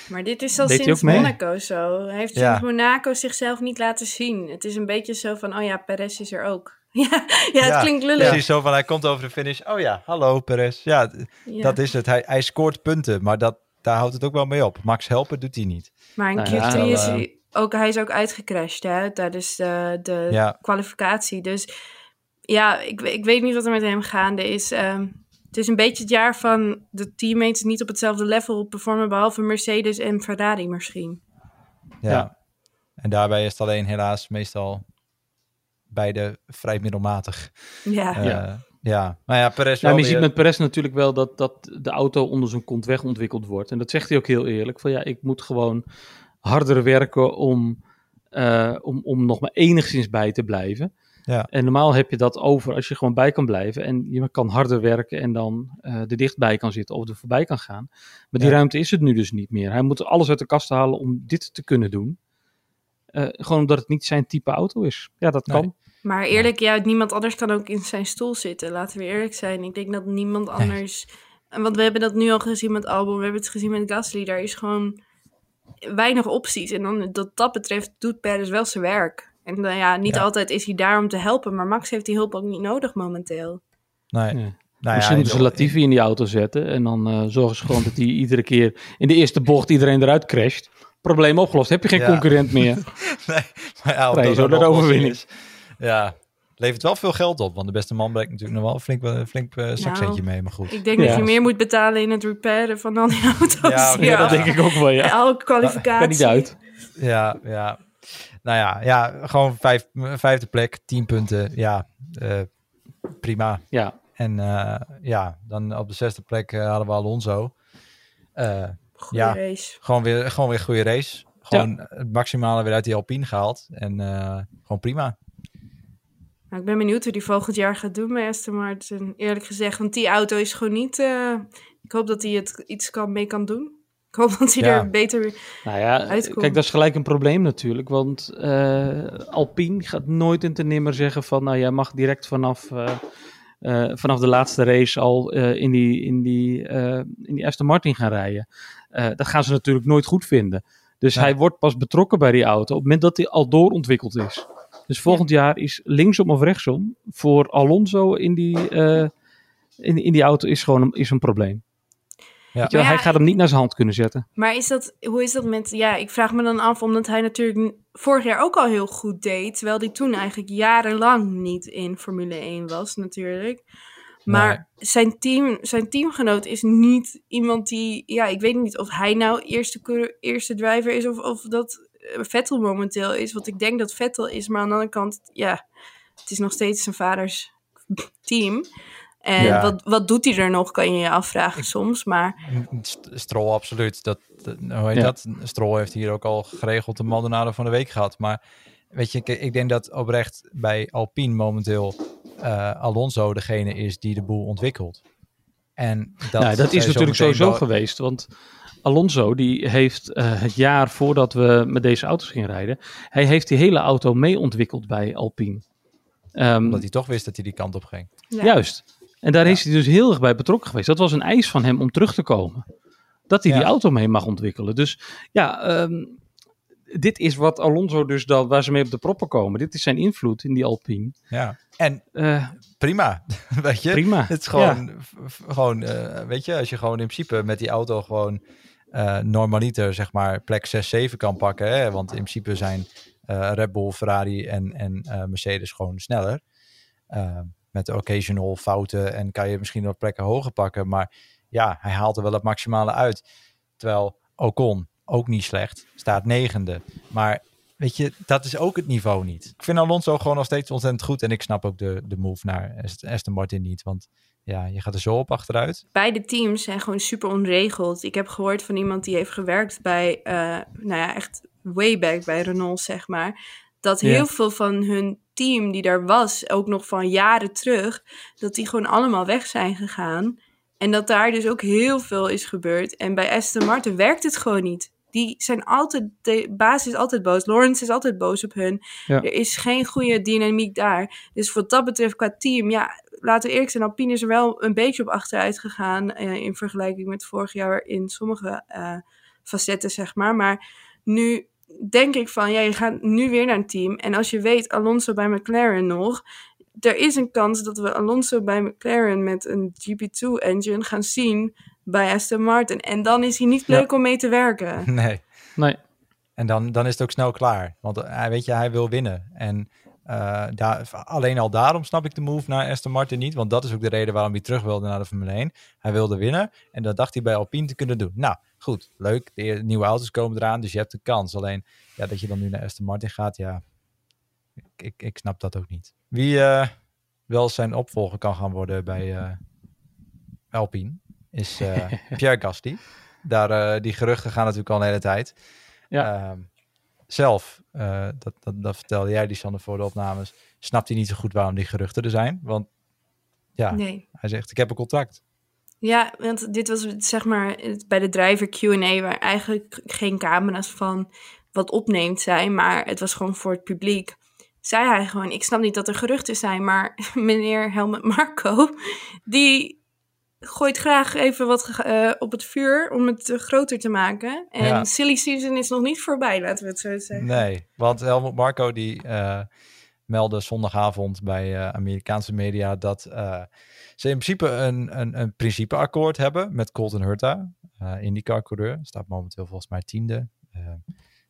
Maar dit is al Deed sinds? Monaco zo. Hij heeft sinds Monaco zichzelf niet laten zien. Het is een beetje zo van, oh ja, Perez is er ook. ja, ja, het Ja, klinkt lullig. Precies zo van, hij komt over de finish. Oh ja, hallo Perez. Ja, dat is het. Hij, hij scoort punten, maar dat, daar houdt het ook wel mee op. Max helpen doet hij niet. Maar in Nou Q3 ja, is wel, hij ook, hij is ook uitgecrashed hè, tijdens de, de Ja. kwalificatie. Dus ja, ik, ik weet niet wat er met hem gaande is. Ehm, het is een beetje het jaar van de teammates niet op hetzelfde level performen, behalve Mercedes en Ferrari misschien. Ja. Ja. En daarbij is het alleen helaas meestal beide vrij middelmatig. Ja, Eh, Ja. ja. Maar ja, Perez Nou, wel je ziet met Perez natuurlijk wel dat, dat de auto onder zijn kont weg ontwikkeld wordt. En dat zegt hij ook heel eerlijk. Van ja, ik moet gewoon harder werken om, eh, om, om nog maar enigszins bij te blijven. Ja. En normaal heb je dat over als je gewoon bij kan blijven. En je kan harder werken en dan eh, er dichtbij kan zitten of er voorbij kan gaan. Maar die Ja. ruimte is het nu dus niet meer. Hij moet alles uit de kast halen om dit te kunnen doen. Eh, gewoon omdat het niet zijn type auto is. Ja, dat Nee. kan. Maar eerlijk, ja, niemand anders kan ook in zijn stoel zitten. Laten we eerlijk zijn. Ik denk dat niemand Nee. anders. Want we hebben dat nu al gezien met Albon, we hebben het gezien met Gasly. Daar is gewoon weinig opties. En dan, dat dat betreft doet Perez wel zijn werk. En nou ja, niet Ja. altijd is hij daar om te helpen. Maar Max heeft die hulp ook niet nodig momenteel. Nee. Ja. Nou ja, Misschien moeten ze in- Latifi in die auto zetten. En dan eh, zorgen ze gewoon dat hij iedere keer in de eerste bocht iedereen eruit crasht. Probleem opgelost. Heb je geen Ja. concurrent meer? Nee, maar ja, dat zo naar de oplossing overwinning. is. Ja, levert wel veel geld op. Want de beste man brengt natuurlijk nog wel een flink, eh, flink zakcentje mee. Maar goed. Ik denk Ja. dat je meer moet betalen in het repairen van al die auto's. Ja, dat denk ik ook wel, ja. Elke kwalificatie. Kan niet uit. Ja, ja. Nou ja, ja gewoon vijf, vijfde plek, tien punten. Ja, eh, prima. Ja, En eh, ja, dan op de zesde plek eh, hadden we Alonso. Eh, Goeie Ja. race. gewoon weer gewoon weer een goede race. Gewoon het maximale weer uit die Alpine gehaald. En eh, gewoon prima. Nou, ik ben benieuwd hoe die volgend jaar gaat doen bij Aston Martin. Eerlijk gezegd, want die auto is gewoon niet... eh, ik hoop dat hij het iets kan, mee kan doen. Ik hoop dat hij Ja. er beter... nou ja, Uitkomt. kijk, dat is gelijk een probleem natuurlijk. Want eh, Alpine gaat nooit en te nimmer zeggen van... nou, jij mag direct vanaf, eh, eh, vanaf de laatste race al eh, in, die, in, die, eh, in die Aston Martin gaan rijden. Eh, dat gaan ze natuurlijk nooit goed vinden. Dus hij wordt pas betrokken bij die auto op het moment dat hij al doorontwikkeld is. Dus volgend jaar is linksom of rechtsom voor Alonso in die, eh, in, in die auto is gewoon een, is een probleem. Ja. Weet je wel, Maar ja, hij gaat hem niet naar zijn hand kunnen zetten. Maar is dat, hoe is dat met... Ja, ik vraag me dan af, omdat hij natuurlijk vorig jaar ook al heel goed deed. Terwijl hij toen eigenlijk jarenlang niet in Formule 1 was natuurlijk. Maar zijn, team, zijn teamgenoot is niet iemand die... Ja, ik weet niet of hij nou eerste, eerste driver is of, of dat eh, Vettel momenteel is. Want ik denk dat Vettel is, maar aan de andere kant... Ja, het is nog steeds zijn vaders team. En Ja. wat, wat doet hij er nog, kan je je afvragen soms. Maar St- Stroll, absoluut. Dat, hoe heet Ja. dat? Stroll heeft hier ook al geregeld de Maldonado van de week gehad. Maar weet je, kijk, ik denk dat oprecht bij Alpine momenteel eh, Alonso degene is die de boel ontwikkelt. En dat, nou, dat is natuurlijk sowieso wel- geweest. Want Alonso die heeft eh, het jaar voordat we met deze auto's gingen rijden... hij heeft die hele auto mee ontwikkeld bij Alpine. Ehm, Omdat hij toch wist dat hij die kant op ging. ja. Juist. En daar Ja. is hij dus heel erg bij betrokken geweest. Dat was een eis van hem om terug te komen. Dat hij Ja. die auto mee mag ontwikkelen. Dus ja, ehm, dit is wat Alonso dus dan, waar ze mee op de proppen komen. Dit is zijn invloed in die Alpine. Ja. En Eh, prima, weet je. prima. Het is gewoon, gewoon eh, weet je, als je gewoon in principe met die auto gewoon eh normaliter, zeg maar, plek 6, 7 kan pakken. Hè? Want in principe zijn Red Bull, Ferrari en, en Mercedes gewoon sneller. Met occasional fouten en kan je misschien wat plekken hoger pakken. Maar ja, hij haalt er wel het maximale uit. Terwijl Ocon, ook niet slecht, staat negende. Maar weet je, dat is ook het niveau niet. Ik vind Alonso gewoon nog steeds ontzettend goed. En ik snap ook de, de move naar Ast- Aston Martin niet. Want ja, je gaat er zo op achteruit. beide teams zijn gewoon super onregeld. Ik heb gehoord van iemand die heeft gewerkt bij, eh, nou ja, echt way back bij Renault, zeg maar. Dat heel veel van hun team die daar was, ook nog van jaren terug, dat die gewoon allemaal weg zijn gegaan. En dat daar dus ook heel veel is gebeurd. En bij Aston Martin werkt het gewoon niet. Die zijn altijd, de baas is altijd boos. Lawrence is altijd boos op hun. Ja. Er is geen goede dynamiek daar. Dus wat dat betreft qua team, ja, laten we eerlijk zijn, Alpine is er wel een beetje op achteruit gegaan eh, in vergelijking met vorig jaar in sommige eh, facetten, zeg maar. Maar nu denk ik van, ja, je gaat nu weer naar een team. En als je weet, Alonso bij McLaren nog, er is een kans dat we Alonso bij McLaren met een GP2-engine gaan zien bij Aston Martin. En dan is hij niet leuk om mee te werken. Nee. Nee. En dan, dan is het ook snel klaar. Want hij weet je, hij wil winnen. En uh, daar, alleen al daarom snap ik de move naar Aston Martin niet. Want dat is ook de reden waarom hij terug wilde naar de Formule 1. Hij wilde winnen. En dat dacht hij bij Alpine te kunnen doen. Nou, goed. Leuk. De nieuwe auto's komen eraan. Dus je hebt een kans. Alleen ja, dat je dan nu naar Aston Martin gaat. Ja, ik, ik, ik snap dat ook niet. Wie uh, wel zijn opvolger kan gaan worden bij uh, Alpine. Is Pierre Gasly. Daar, die geruchten gaan natuurlijk al een hele tijd. Ja. Ehm, zelf, uh, dat, dat, dat, vertelde jij die Sander voor de opnames, snapt hij niet zo goed waarom die geruchten er zijn. Want ja, nee. hij zegt ik heb een contract. Ja, want dit was zeg maar bij de driver Q&A waar eigenlijk geen camera's van wat opneemt zijn, maar het was gewoon voor het publiek. Zei hij gewoon, ik snap niet dat er geruchten zijn, maar meneer Helmut Marco, die gooit graag even wat uh, op het vuur om het uh, groter te maken. En ja. silly season is nog niet voorbij, laten we het zo zeggen. Nee, want Helmut Marco die uh, meldde zondagavond bij Amerikaanse media dat ze in principe een, een, een principeakkoord hebben met Colton Hurta, IndyCar-coureur. Staat momenteel volgens mij tiende.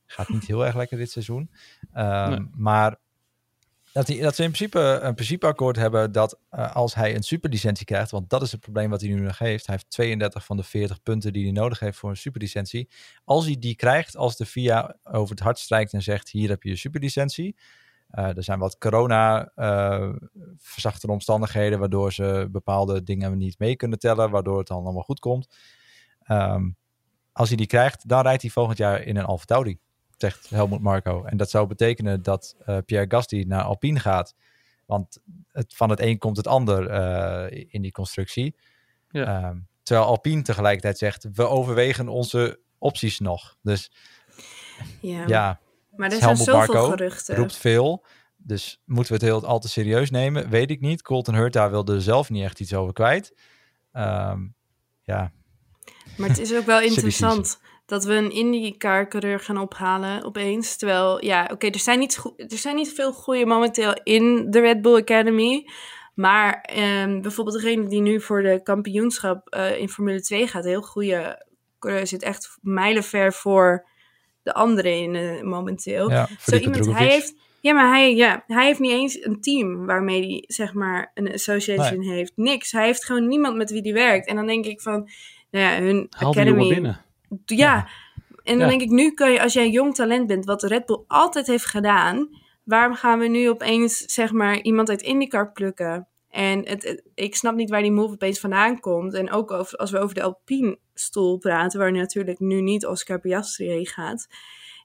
gaat niet heel erg lekker dit seizoen. Um, nee. Maar dat, die, dat ze in principe een principeakkoord hebben dat uh, als hij een superlicentie krijgt, want dat is het probleem wat hij nu nog heeft. Hij heeft 32 van de 40 punten die hij nodig heeft voor een superlicentie. Als hij die krijgt, als de VIA over het hart strijkt en zegt: Hier heb je je superlicentie. Uh, er zijn wat corona-verzachte uh, omstandigheden, waardoor ze bepaalde dingen niet mee kunnen tellen, waardoor het dan allemaal goed komt. Um, als hij die krijgt, dan rijdt hij volgend jaar in een Alfa Tauri zegt Helmut Marco. En dat zou betekenen dat uh, Pierre Gasly naar Alpine gaat. Want het, van het een komt het ander uh, in die constructie. Ja. Um, terwijl Alpine tegelijkertijd zegt, we overwegen onze opties nog. Dus ja, ja maar er zijn zoveel Marco geruchten. roept veel. Dus moeten we het heel al te serieus nemen? Weet ik niet. Colton Hurta wilde er zelf niet echt iets over kwijt. Um, ja. Maar het is ook wel interessant dat we een IndyCar-coureur gaan ophalen opeens. Terwijl, ja, oké, okay, er, zijn niet er zijn niet veel goede momenteel in de Red Bull Academy. Maar um, bijvoorbeeld degene die nu voor de kampioenschap uh, in Formule 2 gaat, heel goede coureur, zit echt mijlenver voor de anderen in uh, momenteel. Ja, Zo iemand, hij heeft, ja, maar hij, ja, hij heeft niet eens een team waarmee hij, zeg maar, een association nee. heeft. Niks. Hij heeft gewoon niemand met wie hij werkt. En dan denk ik van, nou ja, hun Haal Academy... binnen. Ja. ja. En dan Ja. denk ik, nu kan je, als jij een jong talent bent, wat Red Bull altijd heeft gedaan, waarom gaan we nu opeens, zeg maar, iemand uit IndyCar plukken? En het, het- ik snap niet waar die move opeens vandaan komt. En ook over, als we over de Alpine-stoel praten, waar natuurlijk nu niet Oscar Piastri heen gaat,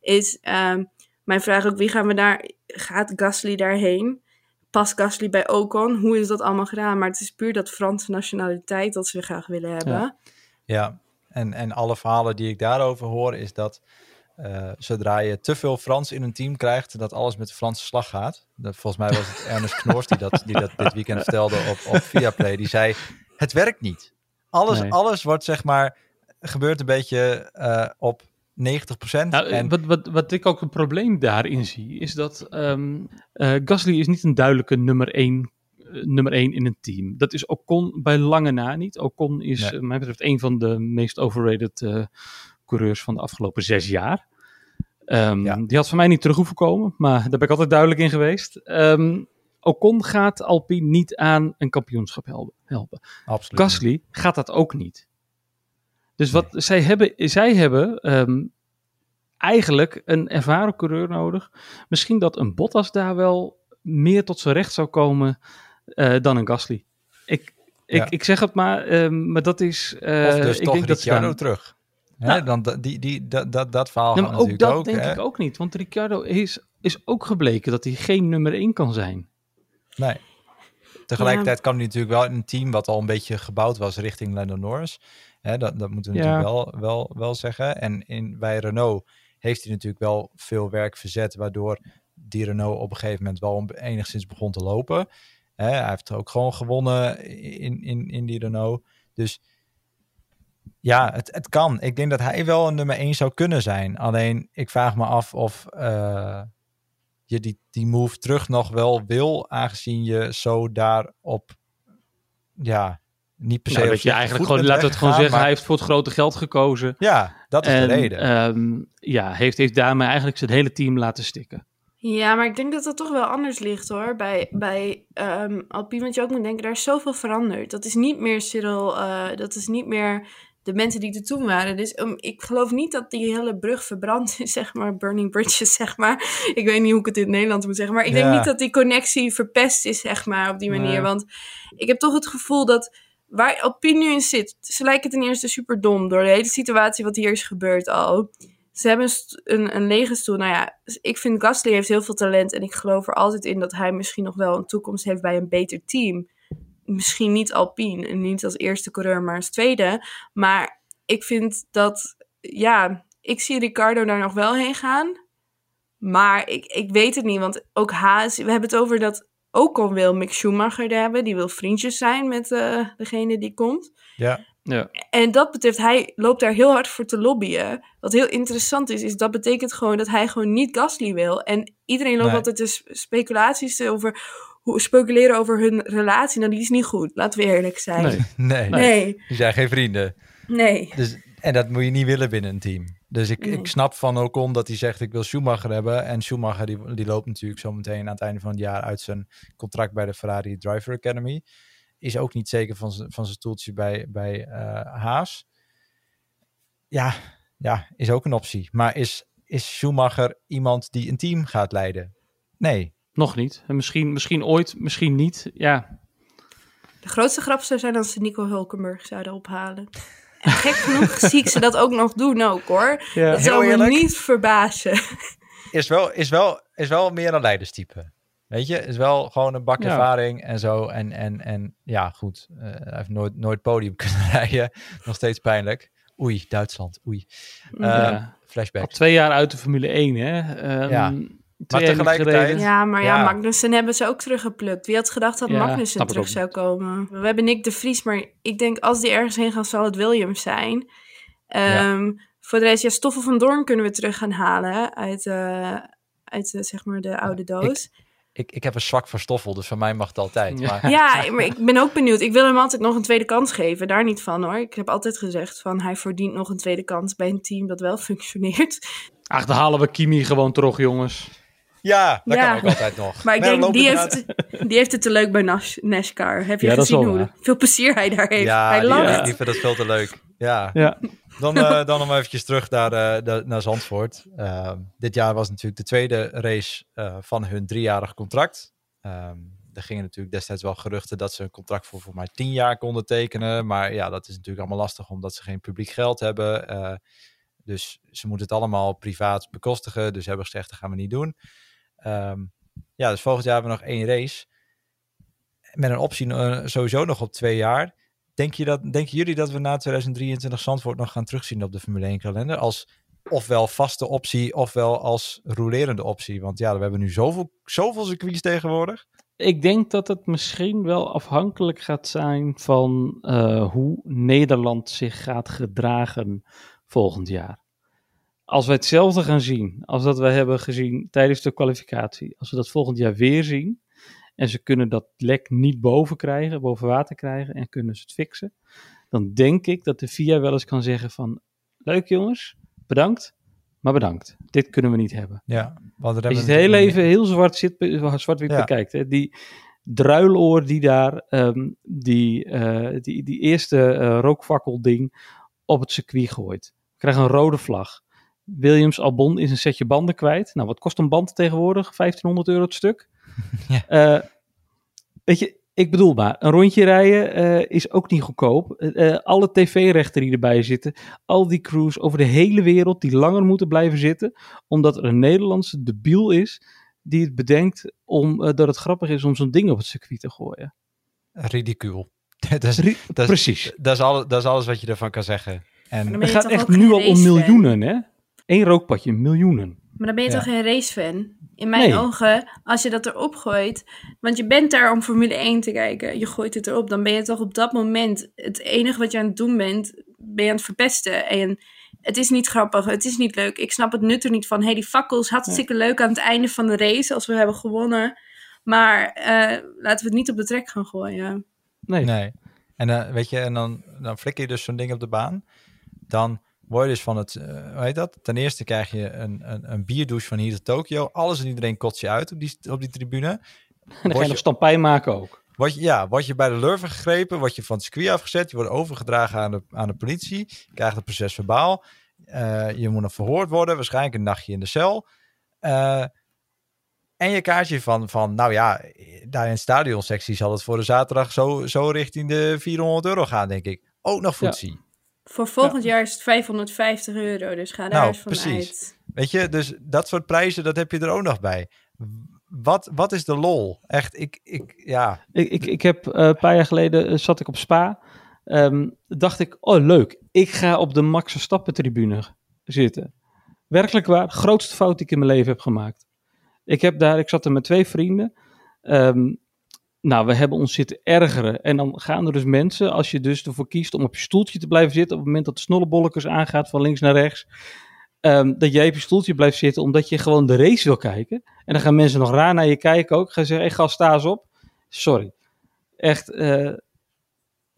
is ehm, mijn vraag ook, wie gaan we daar, gaat Gasly daarheen? Past Gasly bij Ocon? Hoe is dat allemaal gedaan? Maar het is puur dat Franse nationaliteit dat ze graag willen hebben. Ja. Ja, en, en alle verhalen die ik daarover hoor is dat eh, zodra je te veel Frans in een team krijgt, dat alles met de Franse slag gaat. Dat, volgens mij was het Ernest Knors die dat, die dat dit weekend vertelde op, op Viaplay. Die zei, het werkt niet. Alles, Nee. alles wordt zeg maar, gebeurt een beetje eh, op 90%. Nou, en, wat, wat, wat ik ook een probleem daarin zie, is dat eh, Gasly is niet een duidelijke nummer 1 nummer één in een team. Dat is Ocon bij lange na niet. Ocon is, Nee. eh, mij betreft, een van de meest overrated eh, coureurs van de afgelopen zes jaar. Ehm, Ja. Die had van mij niet terug hoeven komen, maar daar ben ik altijd duidelijk in geweest. Ehm, Ocon gaat Alpine niet aan een kampioenschap helpen. helpen. absoluut. Gasly gaat dat ook niet. Dus wat zij hebben, zij hebben ehm, eigenlijk een ervaren coureur nodig. Misschien dat een Bottas daar wel meer tot zijn recht zou komen eh, dan een Gasly. Ik, ik, Ja. ik zeg het maar, ehm, maar dat is. eh, Of dus ik toch denk Ricciardo terug. Hè, Nou. dan, da- die, die, dat, dat, dat verhaal gaat maar ook natuurlijk dat ook. denk hè. ik ook niet, want Ricciardo is, is ook gebleken dat hij geen nummer 1 kan zijn. Nee. Tegelijkertijd kan hij natuurlijk wel in een team wat al een beetje gebouwd was richting Lando Norris. Hè, dat, dat moeten we Ja. natuurlijk wel, wel, wel zeggen. En in, bij Renault heeft hij natuurlijk wel veel werk verzet, waardoor die Renault op een gegeven moment wel een- enigszins begon te lopen. Hè, hij heeft ook gewoon gewonnen in, in, in die Renault. Dus ja, het, het kan. Ik denk dat hij wel een nummer 1 zou kunnen zijn. Alleen ik vraag me af of eh, je die, die move terug nog wel wil, aangezien je zo daarop ja, Niet per se Nou, dat je eigenlijk gewoon, we het gewoon zeggen, hij heeft voor het grote geld gekozen. Ja, dat is en, de reden. ehm, ja, heeft, heeft daarmee eigenlijk zijn hele team laten stikken. Ja, maar ik denk dat dat toch wel anders ligt hoor. Bij, bij ehm Alpine, want je ook moet denken, daar is zoveel veranderd. Dat is niet meer Cyril, eh, dat is niet meer de mensen die er toen waren. Dus um, ik geloof niet dat die hele brug verbrand is, zeg maar. Burning bridges, zeg maar. Ik weet niet hoe ik het in het Nederlands moet zeggen. Maar ik denk Ja. niet dat die connectie verpest is, zeg maar, op die manier. Nee. Want ik heb toch het gevoel dat waar Alpine nu in zit, ze lijken ten eerste super dom door de hele situatie wat hier is gebeurd al. Ze hebben een, een, lege stoel. Nou ja, ik vind Gasly heeft heel veel talent. En ik geloof er altijd in dat hij misschien nog wel een toekomst heeft bij een beter team. Misschien niet Alpine. En niet als eerste coureur, maar als tweede. Maar ik vind dat, ja, ik zie Ricardo daar nog wel heen gaan. Maar ik, ik weet het niet. Want ook Haas, we hebben het over dat Ocon wil Mick Schumacher er hebben. Die wil vriendjes zijn met eh, degene die komt. ja. Ja. En dat betreft, hij loopt daar heel hard voor te lobbyen. Wat heel interessant is, is dat betekent gewoon dat hij gewoon niet Gasly wil. En iedereen loopt Nee. altijd de sp- speculaties over, hoe, speculeren over hun relatie. Nou, die is niet goed, laten we eerlijk zijn. Nee. Nee, nee, die zijn geen vrienden. nee. Dus, en dat moet je niet willen binnen een team. Dus ik, Nee. ik snap van Ocon dat hij zegt ik wil Schumacher hebben. En Schumacher die, die loopt natuurlijk zo meteen aan het einde van het jaar uit zijn contract bij de Ferrari Driver Academy. Is ook niet zeker van zijn, van zijn stoeltje bij, bij eh, Haas. Ja, ja, is ook een optie. Maar is, is Schumacher iemand die een team gaat leiden? Nee. Nog niet. En misschien, misschien ooit, misschien niet. Ja, De grootste grap zou zijn als ze Nico Hulkenberg zouden ophalen. En gek genoeg zie ik ze dat ook nog doen ook hoor. ja. Dat zou me niet verbazen. Is wel, is wel, is wel meer een leiderstype. Weet je, is wel gewoon een bak Ja. ervaring en zo. En, en, en ja, goed. eh, hij heeft nooit, nooit podium kunnen rijden. Nog steeds pijnlijk. Oei, Duitsland. Oei. Eh, Ja. Al Flashback. twee jaar uit de Formule 1, hè? Ehm, Ja. twee jaar niet tegelijkertijd-. Ja, maar ja, Ja. Magnussen hebben ze ook teruggeplukt. Wie had gedacht dat Ja, Magnussen terug zou komen? We hebben Nick de Vries, maar ik denk als die ergens heen gaat, zal het Williams zijn. Ehm, Voor de rest, ja, Stoffel van Doorn kunnen we terug gaan halen uit, eh, uit eh, zeg maar de oude doos. Ik, ik heb een zwak voor Stoffel, dus van mij mag het altijd. Ja. Maar Ja, maar ik ben ook benieuwd. Ik wil hem altijd nog een tweede kans geven. Daar niet van hoor. Ik heb altijd gezegd van hij verdient nog een tweede kans bij een team dat wel functioneert. Ach, dan halen we Kimi gewoon terug, jongens. ja, dat Ja. kan ook altijd nog. Maar ik Nee, denk, die heeft, die heeft het te leuk bij Nas NASCAR. Heb je Ja, gezien hoe waar. veel plezier hij daar heeft? Ja, hij die, lacht. die vindt dat veel te leuk. Ja, Ja. Dan, eh, dan nog eventjes terug naar, eh, naar Zandvoort. Ehm, dit jaar was natuurlijk de tweede race eh, van hun driejarig contract. Ehm, er gingen natuurlijk destijds wel geruchten dat ze een contract voor voor mij tien jaar konden tekenen. Maar ja, dat is natuurlijk allemaal lastig omdat ze geen publiek geld hebben. Dus ze moeten het allemaal privaat bekostigen. Dus hebben gezegd, dat gaan we niet doen. Ehm, ja, dus volgend jaar hebben we nog één race. Met een optie sowieso nog op twee jaar. Denk je dat, denken jullie dat we na 2023 Zandvoort nog gaan terugzien op de Formule 1 kalender? Als ofwel vaste optie, ofwel als rolerende optie? Want ja, we hebben nu zoveel, zoveel circuits tegenwoordig. Ik denk dat het misschien wel afhankelijk gaat zijn van eh, hoe Nederland zich gaat gedragen volgend jaar. Als we hetzelfde gaan zien als dat we hebben gezien tijdens de kwalificatie, als we dat volgend jaar weer zien en ze kunnen dat lek niet boven krijgen, boven water krijgen en kunnen ze het fixen, dan denk ik dat de FIA wel eens kan zeggen van leuk jongens, bedankt, maar bedankt. Dit kunnen we niet hebben. Ja, want er Als je het heel even heel zwart zit, zwart-wit Ja. bekijkt. Hè? Die druiloor die daar, ehm, die, eh, die, die eerste eh rookfakkelding op het circuit gooit. We krijgen een rode vlag. Williams Albon is een setje banden kwijt. Nou, wat kost een band tegenwoordig? 1500 euro het stuk. Ja. Eh, weet je, ik bedoel maar, een rondje rijden eh, is ook niet goedkoop. Eh, alle tv-rechten die erbij zitten, al die crews over de hele wereld die langer moeten blijven zitten, omdat er een Nederlandse debiel is die het bedenkt om, eh, dat het grappig is om zo'n ding op het circuit te gooien. ridicuul. dat, is, Ri- dat, is, Precies. dat, is alles, dat is alles wat je ervan kan zeggen. En Het gaat echt nu al om miljoenen, hè? Eén rookpadje, miljoenen. Maar dan ben je Ja. toch geen racefan? In mijn Nee. ogen, als je dat erop gooit. Want je bent daar om Formule 1 te kijken. Je gooit het erop. Dan ben je toch op dat moment. Het enige wat je aan het doen bent. Ben je aan het verpesten. En het is niet grappig. Het is niet leuk. Ik snap het nut er niet van. hey, die fakkels. Hartstikke leuk aan het einde van de race. Als we hebben gewonnen. Maar eh, laten we het niet op de trek gaan gooien. Nee. nee. En, uh, weet je, en dan, dan flikker je dus zo'n ding op de baan. Dan word je dus van het, uh, hoe heet dat? Ten eerste krijg je een, een, een bierdouche van hier tot Tokio. Alles en iedereen kots je uit op die, op die tribune. En dan ga je nog stampij maken ook. Word je, ja, word je bij de lurven gegrepen, word je van het circuit afgezet, je wordt overgedragen aan de, aan de politie, je krijgt het proces verbaal, uh, je moet nog verhoord worden, waarschijnlijk een nachtje in de cel. Uh, en je kaartje van, van, nou ja, daar in stadionsectie zal het voor de zaterdag zo, zo richting de 400 euro gaan, denk ik. Ook nog voetzie. Ja. Voor volgend ja. jaar is het 550 euro, dus ga daar nou, eens van precies. uit. Weet je, dus dat soort prijzen, dat heb je er ook nog bij. Wat, wat is de lol? Echt, ik, ik ja. Ik, ik, ik heb uh, een paar jaar geleden, uh, zat ik op Spa. Um, dacht ik, oh leuk, ik ga op de Max Verstappen tribune zitten. Werkelijk waar, grootste fout die ik in mijn leven heb gemaakt. Ik heb daar, ik zat er met twee vrienden. Um, nou, we hebben ons zitten ergeren. En dan gaan er dus mensen, als je dus ervoor kiest om op je stoeltje te blijven zitten, op het moment dat de snollebollekers aangaat van links naar rechts, um, dat jij op je stoeltje blijft zitten omdat je gewoon de race wil kijken. En dan gaan mensen nog raar naar je kijken ook. Gaan zeggen, hey, gast, sta eens op. Sorry. Echt, uh,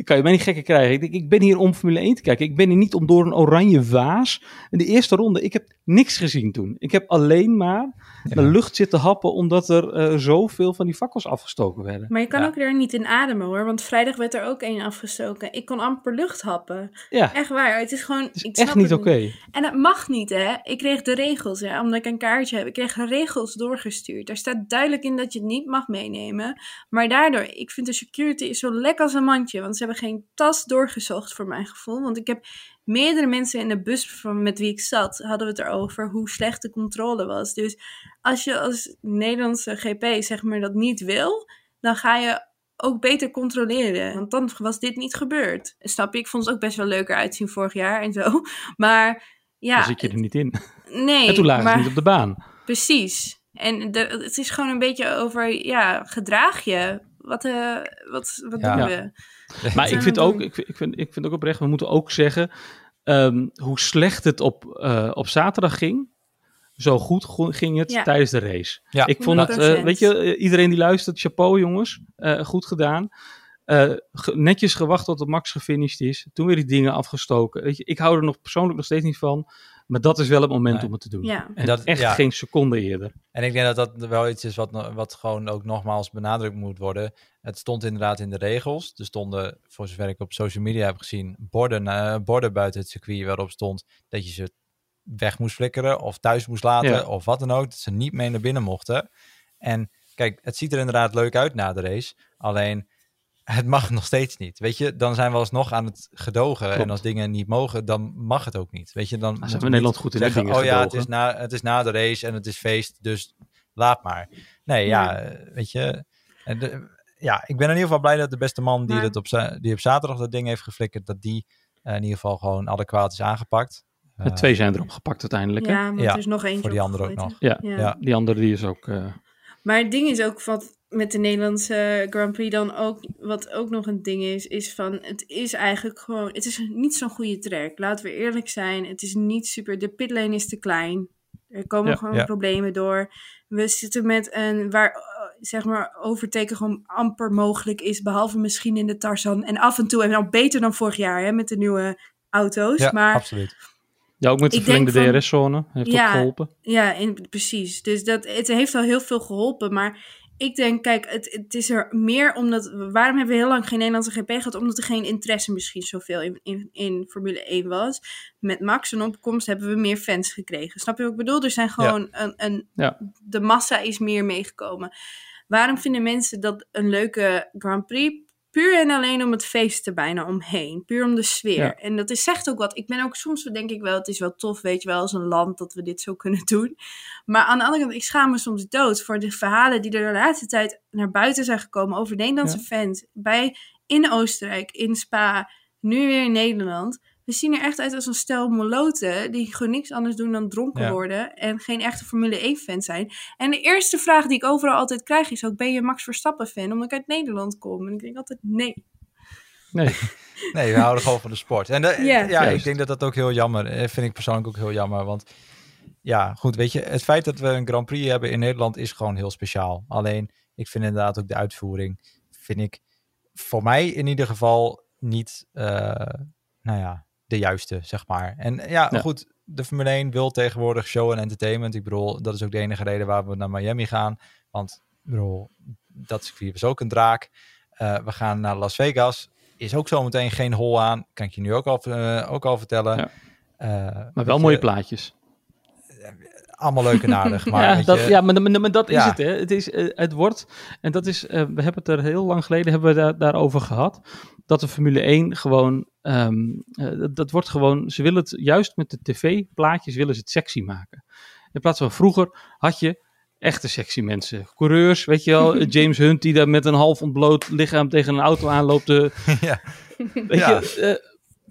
ik kan je mij niet gekker krijgen. Ik, denk, ik ben hier om Formule 1 te kijken. Ik ben hier niet om door een oranje vaas. In de eerste ronde, ik heb niks gezien toen. Ik heb alleen maar ja. mijn lucht zitten happen omdat er uh, zoveel van die fakkels afgestoken werden. Maar je kan ja. ook er niet in ademen hoor, want vrijdag werd er ook één afgestoken. Ik kon amper lucht happen. Ja. Echt waar, het is gewoon... Het is ik echt niet oké. Okay. En dat mag niet hè. Ik kreeg de regels, hè, omdat ik een kaartje heb. Ik kreeg de regels doorgestuurd. Daar staat duidelijk in dat je het niet mag meenemen. Maar daardoor, ik vind de security is zo lekker als een mandje, want ze hebben geen tas doorgezocht voor mijn gevoel. Want ik heb meerdere mensen in de bus van, met wie ik zat, hadden we het erover hoe slecht de controle was. Dus als je als Nederlandse GP zeg maar dat niet wil, dan ga je ook beter controleren. Want dan was dit niet gebeurd. Snap je? Ik vond het ook best wel leuker uitzien vorig jaar en zo. Maar ja. Dan zit je er niet in. Nee. En toen lagen maar, ze niet op de baan. Precies. En de, het is gewoon een beetje over, ja, gedraag je. Wat, uh, wat, wat Ja. doen we? Maar ik vind ook, ik vind, ik, vind, ik vind ook oprecht, we moeten ook zeggen ehm, hoe slecht het op, eh, op zaterdag ging. Zo goed go- ging het Ja. tijdens de race. Ja. Ik vond het, eh, 100%. weet je, eh, iedereen die luistert, chapeau jongens, Eh, goed gedaan. Eh, ge- netjes gewacht tot de max gefinished is. Toen weer die dingen afgestoken. Weet je, ik hou er nog persoonlijk nog steeds niet van. Maar dat is wel het moment Nee. om het te doen. Ja. En Dat- echt ja. geen seconde eerder. En ik denk dat dat wel iets is wat, wat gewoon ook nogmaals benadrukt moet worden. Het stond inderdaad in de regels. Er stonden, voor zover ik op social media heb gezien, borden, eh, borden buiten het circuit waarop stond dat je ze weg moest flikkeren of thuis moest laten Ja. of wat dan ook. Dat ze niet mee naar binnen mochten. En kijk, het ziet er inderdaad leuk uit na de race. Alleen, het mag nog steeds niet. Weet je, dan zijn we alsnog aan het gedogen. Klopt. En als dingen niet mogen, dan mag het ook niet. Weet je, dan zijn we in Nederland goed in zeggen, dingen oh ja, het is, na, het is na de race en het is feest, dus laat maar. Nee, ja, eh, weet je. En de, ja, ik ben in ieder geval blij dat de beste man die, Maar- het op, die op zaterdag dat ding heeft geflikkerd, dat die eh, in ieder geval gewoon adequaat is aangepakt. Uh, Eh, twee zijn erop gepakt uiteindelijk. hè? Ja, maar Ja, er is nog eentje voor die andere ook nog. Ja. Die andere die is ook... eh, Maar het ding is ook wat met de Nederlandse Grand Prix dan ook, wat ook nog een ding is, is van het is eigenlijk gewoon, het is niet zo'n goede track. Laten we eerlijk zijn, het is niet super, de pitlane is te klein. Er komen Ja, gewoon ja. problemen door. We zitten met een, waar zeg maar overteken gewoon amper mogelijk is, behalve misschien in de Tarzan. En af en toe, en dan beter dan vorig jaar hè, met de nieuwe auto's. ja, maar absoluut. Ja, ook met de verlengde DRS-zone heeft Ja. ook geholpen. Ja, in, precies. Dus dat, het heeft al heel veel geholpen. Maar ik denk, kijk, het, het is er meer omdat... Waarom hebben we heel lang geen Nederlandse GP gehad? Omdat er geen interesse misschien zoveel in, in, in Formule 1 was. Met Max en opkomst hebben we meer fans gekregen. Snap je wat ik bedoel? Er zijn gewoon een... een Ja. De massa is meer meegekomen. Waarom vinden mensen dat een leuke Grand Prix? Puur en alleen om het feest er bijna omheen. Puur om de sfeer. Ja. En dat is, zegt ook wat. Ik ben ook soms, denk ik wel, het is wel tof, weet je wel, als een land dat we dit zo kunnen doen. Maar aan de andere kant, ik schaam me soms dood voor de verhalen die er de laatste tijd naar buiten zijn gekomen over Nederlandse fans. Bij, in Oostenrijk, in Spa, nu weer in Nederland. We zien er echt uit als een stel moloten die gewoon niks anders doen dan dronken Ja. worden en geen echte Formule 1-fan zijn. En de eerste vraag die ik overal altijd krijg is ook, ben je Max Verstappen-fan? Omdat ik uit Nederland kom. En ik denk altijd, nee. Nee. Nee, we houden gewoon van de sport. En de- Ja. ja, ik denk dat dat ook heel jammer eh, vind ik persoonlijk ook heel jammer. Want ja, goed, weet je, het feit dat we een Grand Prix hebben in Nederland is gewoon heel speciaal. Alleen, ik vind inderdaad ook de uitvoering, vind ik voor mij in ieder geval niet, uh, nou ja, de juiste, zeg maar. En ja, Ja. goed, de Formule 1 wil tegenwoordig show en entertainment. Ik bedoel, dat is ook de enige reden waar we naar Miami gaan. Want, ik bedoel, dat circuit is ook een draak. Eh, we gaan naar Las Vegas. Is ook zometeen geen hol aan. Kan ik je nu ook al, eh, ook al vertellen. Ja. Eh, Maar wel je, mooie plaatjes. Allemaal leuk en aardig. Maar ja, dat, je, ja, maar, maar, maar dat is het. Hè. Het, is, het wordt, en dat is, we hebben het er heel lang geleden hebben we daar, daarover gehad, dat de Formule 1 gewoon, ehm, eh, dat, dat wordt gewoon, ze willen het juist met de tv-plaatjes willen ze het sexy maken. In plaats van vroeger had je echte sexy mensen. Coureurs, weet je wel, James Hunt die daar met een half ontbloot lichaam tegen een auto aanloopt. te- ja. Weet Ja. je, eh,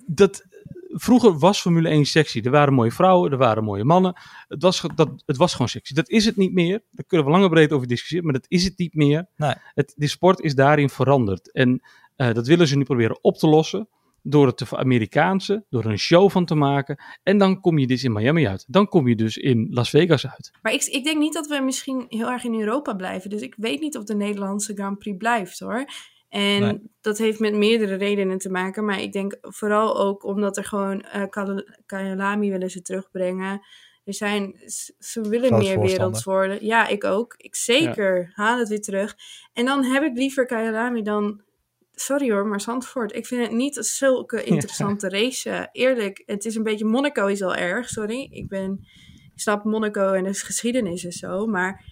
dat, vroeger was Formule 1 sexy. Er waren mooie vrouwen, er waren mooie mannen. Het was, dat, het was gewoon sexy. Dat is het niet meer. Daar kunnen we lang en breed over discussiëren, maar dat is het niet meer. Nee. Het, de sport is daarin veranderd. En eh, dat willen ze nu proberen op te lossen. Door het te Amerikaanse, door er een show van te maken. En dan kom je dus in Miami uit. Dan kom je dus in Las Vegas uit. Maar ik, ik denk niet dat we misschien heel erg in Europa blijven. Dus ik weet niet of de Nederlandse Grand Prix blijft hoor. En Nee. dat heeft met meerdere redenen te maken. Maar ik denk vooral ook omdat er gewoon eh Kal- Kyalami willen ze terugbrengen. Er zijn, ze willen meer werelds worden. Ja, ik ook. Ik zeker. Haal het weer terug. En dan heb ik liever Kyalami dan... Sorry hoor, maar Zandvoort. Ik vind het niet zulke interessante race. Eerlijk, het is een beetje... Monaco is al erg, sorry. Ik ben... Ik snap Monaco en de geschiedenis en zo. Maar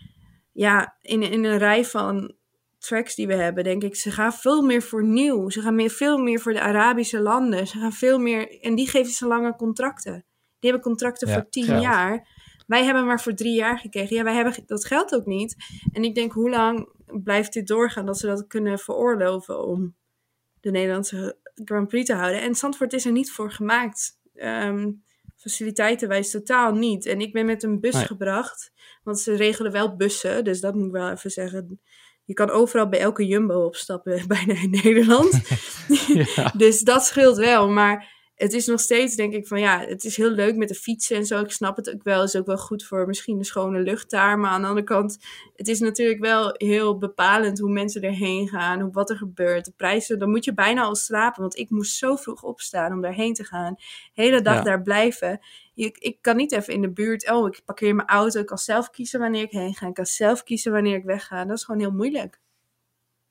ja, in, in een rij van tracks die we hebben, denk ik, ze gaan veel meer voor nieuw. Ze gaan meer, veel meer voor de Arabische landen. Ze gaan veel meer... En die geven ze lange contracten. Die hebben contracten Ja, voor tien geld. jaar. Wij hebben maar voor drie jaar gekregen. Ja, wij hebben dat geld ook niet. En ik denk, hoe lang blijft dit doorgaan dat ze dat kunnen veroorloven om de Nederlandse Grand Prix te houden? En Zandvoort is er niet voor gemaakt. Ehm faciliteitenwijs totaal niet. En ik ben met een bus Nee. gebracht, want ze regelen wel bussen, dus dat moet ik wel even zeggen. Je kan overal bij elke Jumbo opstappen, bijna in Nederland. Ja. Dus dat scheelt wel. Maar het is nog steeds, denk ik, van ja, het is heel leuk met de fietsen en zo. Ik snap het ook wel. Het is ook wel goed voor misschien de schone lucht daar. Maar aan de andere kant, het is natuurlijk wel heel bepalend hoe mensen erheen gaan. Hoe, wat er gebeurt. De prijzen, dan moet je bijna al slapen. Want ik moest zo vroeg opstaan om daarheen te gaan. Hele dag Ja. daar blijven. Ik, ik kan niet even in de buurt. Oh, ik parkeer mijn auto. Ik kan zelf kiezen wanneer ik heen ga. Ik kan zelf kiezen wanneer ik wegga. Dat is gewoon heel moeilijk.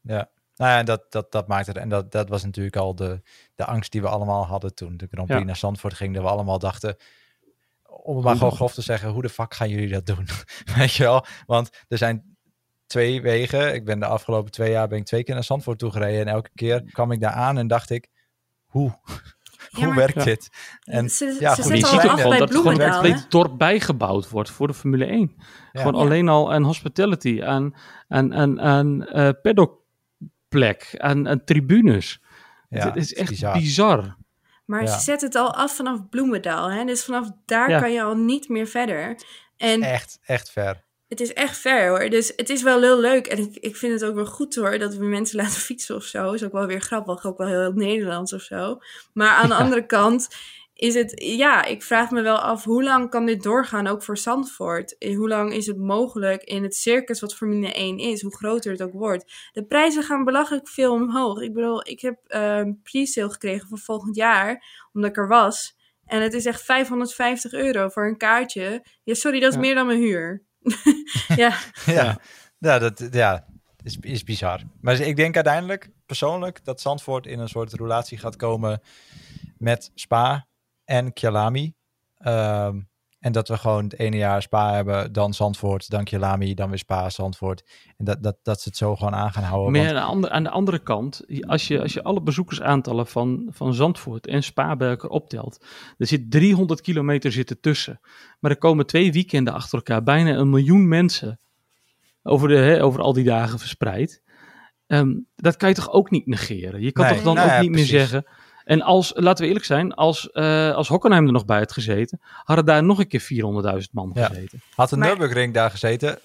Ja, nou ja, dat, dat, dat maakt het. En dat, dat was natuurlijk al de, de angst die we allemaal hadden toen de Grand Prix Ja. naar Zandvoort ging. Dat we allemaal dachten, om het maar gewoon grof te zeggen, hoe de fuck gaan jullie dat doen? Weet je wel? Want er zijn twee wegen. Ik ben de afgelopen twee jaar ben ik twee keer naar Zandvoort toe gereden. En elke keer kwam ik daar aan en dacht ik, hoe? Ja, hoe maar- werkt Ja. dit? En ze ja, ze goed, je ziet al ook af gewoon bij dat er gewoon hè? hele dorp bijgebouwd wordt voor de Formule 1. Ja. Gewoon Ja. alleen al aan hospitality, aan, aan, aan, aan eh, aan tribunes. ja, het is echt bizar. bizar. Maar Ja. ze zetten het al af vanaf Bloemendaal. Hè? Dus vanaf daar Ja. kan je al niet meer verder. En Echt, echt ver. het is echt ver hoor. Dus het is wel heel leuk. En ik, ik vind het ook wel goed hoor. Dat we mensen laten fietsen of zo. Is ook wel weer grappig. Ook wel heel Nederlands of zo. Maar aan de andere kant is het... Ja, ik vraag me wel af. Hoe lang kan dit doorgaan? Ook voor Zandvoort. Eh, Hoe lang is het mogelijk in het circus wat Formule 1 is? Hoe groter het ook wordt. De prijzen gaan belachelijk veel omhoog. Ik bedoel, ik heb ehm pre-sale gekregen voor volgend jaar. Omdat ik er was. En het is echt 550 euro voor een kaartje. Ja, sorry, dat is Ja. meer dan mijn huur. ja, Ja, ja. dat ja, is, is bizar. Maar ik denk uiteindelijk, persoonlijk, dat Zandvoort in een soort relatie gaat komen met Spa en Kyalami. Ehm, en dat we gewoon het ene jaar Spa hebben, dan Zandvoort, dan Kyalami, dan weer Spa, Zandvoort. En dat, dat, dat ze het zo gewoon aan gaan houden. Maar want- aan de, andere, aan de andere kant, als je, als je alle bezoekersaantallen van, van Zandvoort en Spa bij elkaar optelt, er zit 300 kilometer zitten tussen. Maar er komen twee weekenden achter elkaar, bijna een miljoen mensen over, de, hè, over al die dagen verspreid. Ehm, dat kan je toch ook niet negeren? Je kan Nee, toch dan nou ook ja, niet precies. meer zeggen... En als, laten we eerlijk zijn, als, eh als Hockenheim er nog bij had gezeten, hadden daar nog een keer 400.000 man Ja. gezeten. Had de Maar- Nürburgring daar gezeten,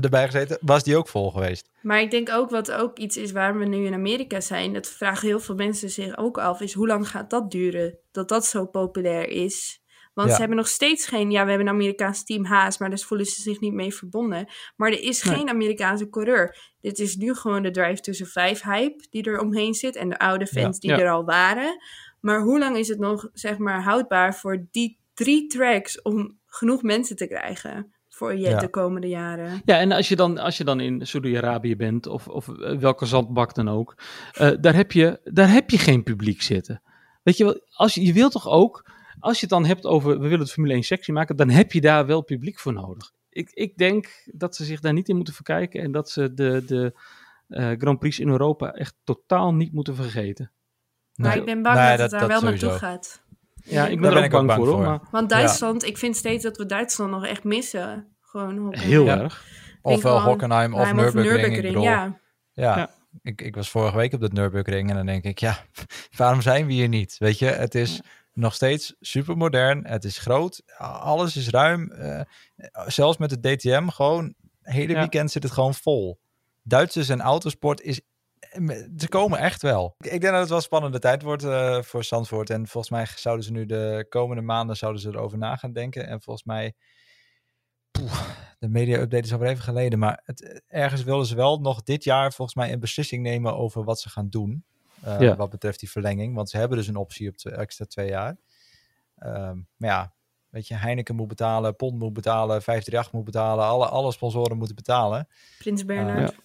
erbij gezeten, was die ook vol geweest. maar ik denk ook wat ook iets is waar we nu in Amerika zijn. Dat vragen heel veel mensen zich ook af. Is hoe lang gaat dat duren? Dat dat zo populair is. Want Ja. ze hebben nog steeds geen... Ja, we hebben een Amerikaans team Haas, maar daar voelen ze zich niet mee verbonden. Maar er is Nee. geen Amerikaanse coureur. Dit is nu gewoon de Drive to Survive hype die er omheen zit. En de oude fans Ja. die Ja. er al waren. Maar hoe lang is het nog, zeg maar, houdbaar voor die drie tracks om genoeg mensen te krijgen voor je Ja. de komende jaren? Ja, en als je dan, als je dan in Saudi-Arabië bent, of, of eh, welke zandbak dan ook, eh, daar, heb je, daar heb je geen publiek zitten. Weet je wel, als je, je wilt toch ook, als je het dan hebt over, we willen het Formule 1 sectie maken, dan heb je daar wel publiek voor nodig. Ik, ik denk dat ze zich daar niet in moeten verkijken en dat ze de, de eh, Grand Prix in Europa echt totaal niet moeten vergeten. Maar Nee. ik ben bang Nee, dat het daar dat wel naartoe sowieso. gaat. Ja, ik ben Daar er ben ook bang, voor, hoor, voor. maar Want Duitsland, ik vind steeds dat we Duitsland nog echt missen. Gewoon heel Ja. erg. Ofwel Hockenheim of Heim Nürburgring. ik bedoel, ja. Ja, Ja. Ik, ik was vorige week op dat Nürburgring en dan denk ik, ja, waarom zijn we hier niet? Weet je, het is nog steeds super modern, het is groot, alles is ruim. eh, zelfs met het DTM gewoon, hele Ja. weekend zit het gewoon vol. Duitsers en autosport is, ze komen echt wel. Ik, denk dat het wel een spannende tijd wordt eh, voor Zandvoort en volgens mij zouden ze nu de komende maanden zouden ze erover na gaan denken en volgens mij poeh, de media-update is alweer even geleden, maar het, ergens willen ze wel nog dit jaar volgens mij een beslissing nemen over wat ze gaan doen. Eh, Ja. Wat betreft die verlenging, want ze hebben dus een optie op twee, extra twee jaar. Ehm, maar ja, weet je, Heineken moet betalen, Pond moet betalen, 538 moet betalen, alle, alle sponsoren moeten betalen. Prins Bernhard. Ja.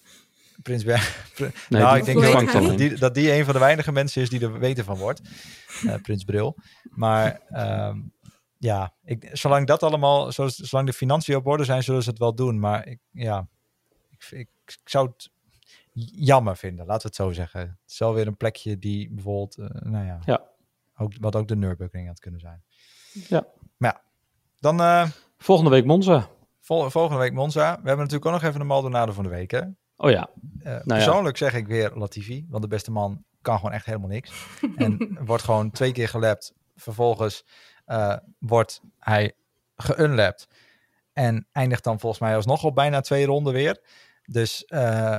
Prins Ber Nee, nou, ik denk dat, alleen. die, dat die een van de weinige mensen is die er weten van wordt. Eh, Prins Bril. Maar ehm, ja, ik, zolang dat allemaal, zo- zolang de financiën op orde zijn, zullen ze het wel doen. Maar ik, ja, ik, ik, ik zou het jammer vinden, laten we het zo zeggen. Het is wel weer een plekje die bijvoorbeeld, eh, nou ja, Ja. Ook, wat ook de Nürburgring had kunnen zijn. Ja. Maar ja, dan eh, Volgende week Monza. vol- volgende week Monza. We hebben natuurlijk ook nog even een Maldonado van de week, hè? Oh ja, Eh, ja. Persoonlijk zeg ik weer Latifi, want de beste man kan gewoon echt helemaal niks. en wordt gewoon twee keer gelapt. Vervolgens wordt hij geunlapt. En eindigt dan volgens mij alsnog op bijna twee ronden weer. Dus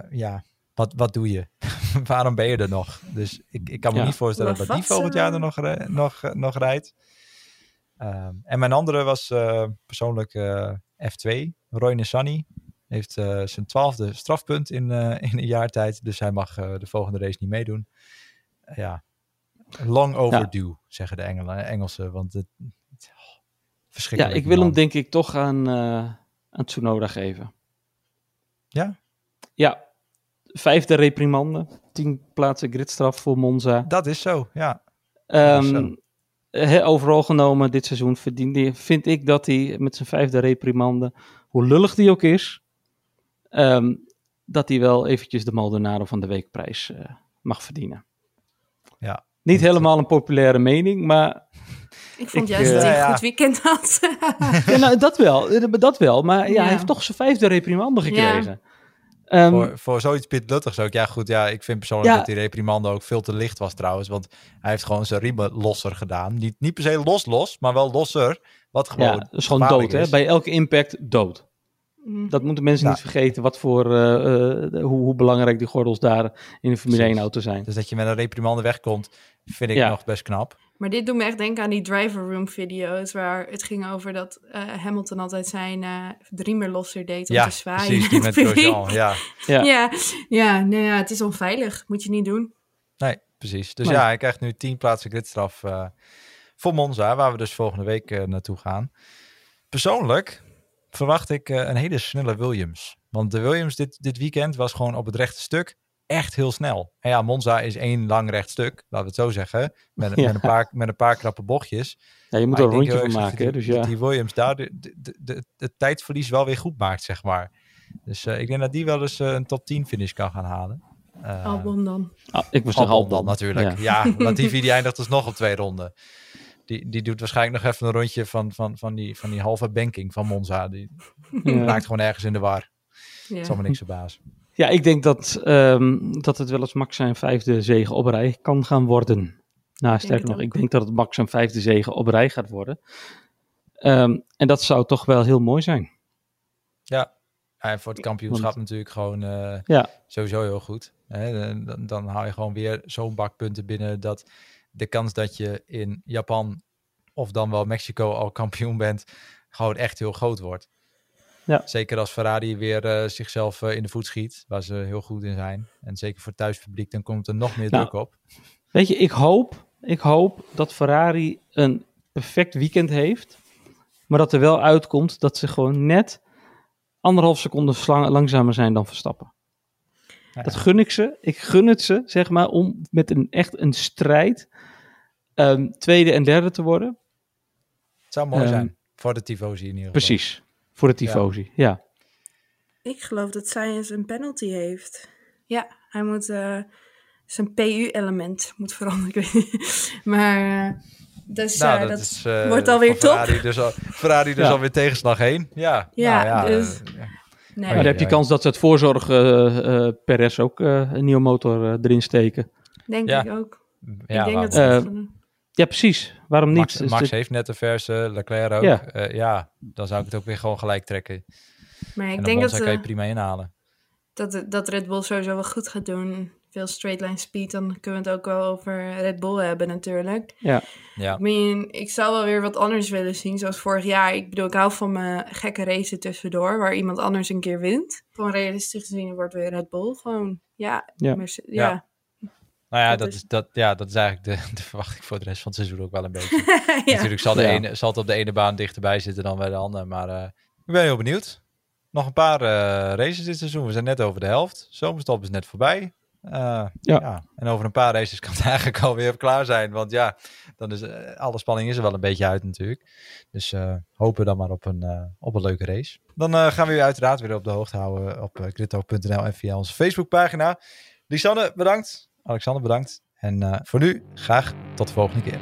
ja, wat, wat doe je? Waarom ben je er nog? Dus ik, ik kan me Ja. niet voorstellen Maar dat die volgend jaar er nog, nog, nog rijdt. Ehm, en mijn andere was eh, persoonlijk eh, F2. Roy Nissany heeft eh, zijn twaalfde strafpunt in, eh, in een jaar tijd. Dus hij mag eh, de volgende race niet meedoen. Ja, long overdue, zeggen de Engelen, Engelsen. Want het, het- oh, ja verschrikkelijk. ik wil hem denk ik toch aan, eh aan Tsunoda geven. Ja? Ja, vijfde reprimande, tien plaatsen gridstraf voor Monza. Dat is zo, ja. Ehm, zo. eh, overal genomen dit seizoen verdient hij, vind ik dat hij met zijn vijfde reprimande, hoe lullig die ook is, ehm, dat hij wel eventjes de Maldonado van de weekprijs eh, mag verdienen. Ja. Niet helemaal een populaire mening, maar Ik vond Ik, juist eh, dat hij een ja. goed weekend had. ja, nou, dat wel, eh, dat wel. Maar ja, Ja. hij heeft toch zijn vijfde reprimande gekregen. Ehm, voor, voor zoiets pitluttigs ook. Ja, goed. Ja, ik vind persoonlijk Ja. dat die reprimande ook veel te licht was trouwens. Want hij heeft gewoon zijn riemen losser gedaan. Niet, niet per se los-los, maar wel losser. Wat gewoon ja, dat is gewoon dood. Hè? Bij elke impact dood. Mm. Dat moeten mensen Ja. niet vergeten, wat voor, eh, eh, hoe, hoe belangrijk die gordels daar in de Formule Precies. 1 auto zijn. Dus dat je met een reprimande wegkomt, vind ik Ja. nog best knap. Maar dit doet me echt denken aan die driver room video's waar het ging over dat eh, Hamilton altijd zijn eh riemen losser deed om Ja, te zwaaien. precies. Die met Grosjean. Ja, Ja. Ja, ja, nee, ja, het is onveilig. Moet je niet doen. nee, precies. Dus ja, hij krijgt nu 10 plaatsen gridstraf eh voor Monza, waar we dus volgende week eh, naartoe gaan. Persoonlijk verwacht ik eh, een hele snelle Williams. Want de Williams dit, dit weekend was gewoon op het rechte stuk echt heel snel. En ja, Monza is één lang recht stuk, laten we het zo zeggen. Met, Ja. met, een, paar, met een paar krappe bochtjes. Ja, je moet Maar er een rondje van dat maken, hè, die- dus ja. dat Die Williams daar de, de, het tijdverlies wel weer goed maakt, zeg maar. Dus eh, ik denk dat die wel eens eh, een top 10 finish kan gaan halen. Eh, Albon dan. Ah, ik was Albon dan natuurlijk. Ja. Ja, Latifi die eindigt dus nog op twee ronden. Die, die doet waarschijnlijk nog even een rondje van, van, van, die, van die halve banking van Monza. Die Ja. raakt gewoon ergens in de war. Ja. Zal me niks verbazen. Ja, ik denk dat, ehm, dat het wel eens Max zijn vijfde zege op rij kan gaan worden. Nou, sterker nog, ik denk dat het Max zijn vijfde zege op rij gaat worden. Ehm, en dat zou toch wel heel mooi zijn. Ja, en voor het kampioenschap natuurlijk gewoon eh, Ja. sowieso heel goed. Hè? Dan, dan haal je gewoon weer zo'n bak punten binnen dat de kans dat je in Japan of dan wel Mexico al kampioen bent, gewoon echt heel groot wordt. Ja. Zeker als Ferrari weer eh, zichzelf eh, in de voet schiet, waar ze heel goed in zijn. En zeker voor het thuispubliek, dan komt er nog meer Nou, druk op. Weet je, ik hoop, ik hoop dat Ferrari een perfect weekend heeft. Maar dat er wel uitkomt dat ze gewoon net anderhalf seconde langzamer zijn dan Verstappen. Ja, Dat gun ik ze. Ik gun het ze, zeg maar, om met een echt een strijd ehm, tweede en derde te worden. Het zou mooi Ehm, zijn voor de tifosi in ieder geval. Precies. Voor de tifosi, ja. Ik geloof dat Science een penalty heeft. Ja, hij moet eh, zijn PU-element moet veranderen. Ik weet niet. Maar uh, dus, Nou, uh, dat, dat is, uh, wordt alweer top. Ferrari dus, al, Ferrari dus Ja. alweer tegenslag heen. Ja, Ja, nou ja dus- eh, ja. nee. Maar dan heb je kans dat ze het voorzorg eh, eh, Perez ook eh, een nieuwe motor eh, erin steken. denk Ja. ik ook. ja, ik denk dat ze Eh. Ja, precies. Waarom niet? Max, Dus Max dit- heeft net een verse, Leclerc ook. Ja. Ja. ja, dan zou ik het ook weer gewoon gelijk trekken. Maar ik denk dat, kan je eh, prima inhalen. dat, dat Red Bull sowieso wel goed gaat doen. Veel straight line speed, dan kunnen we het ook wel over Red Bull hebben natuurlijk. Ja, I mean, ik zou wel weer wat anders willen zien, zoals vorig jaar. Ik bedoel, ik hou van mijn gekke racen tussendoor, waar iemand anders een keer wint. Gewoon realistisch gezien wordt weer Red Bull gewoon, ja. Ja. Ja. Ja. Nou ja dat dat, is- is, dat, ja, dat is eigenlijk de, de verwachting voor de rest van het seizoen ook wel een beetje. ja. Natuurlijk zal, de Ja. ene, zal het op de ene baan dichterbij zitten dan bij de andere. Maar eh, ik ben heel benieuwd. Nog een paar eh, races dit seizoen. We zijn net over de helft. Zomerstop is net voorbij. Eh, ja. En over een paar races kan het eigenlijk alweer klaar zijn. Want ja, dan is alle spanning is er wel een beetje uit natuurlijk. Dus eh, hopen dan maar op een, eh, op een leuke race. Dan eh, gaan we u uiteraard weer op de hoogte houden op uh, en via onze Facebookpagina. Lisanne, bedankt. Alexander, bedankt. En eh, voor nu, graag tot de volgende keer.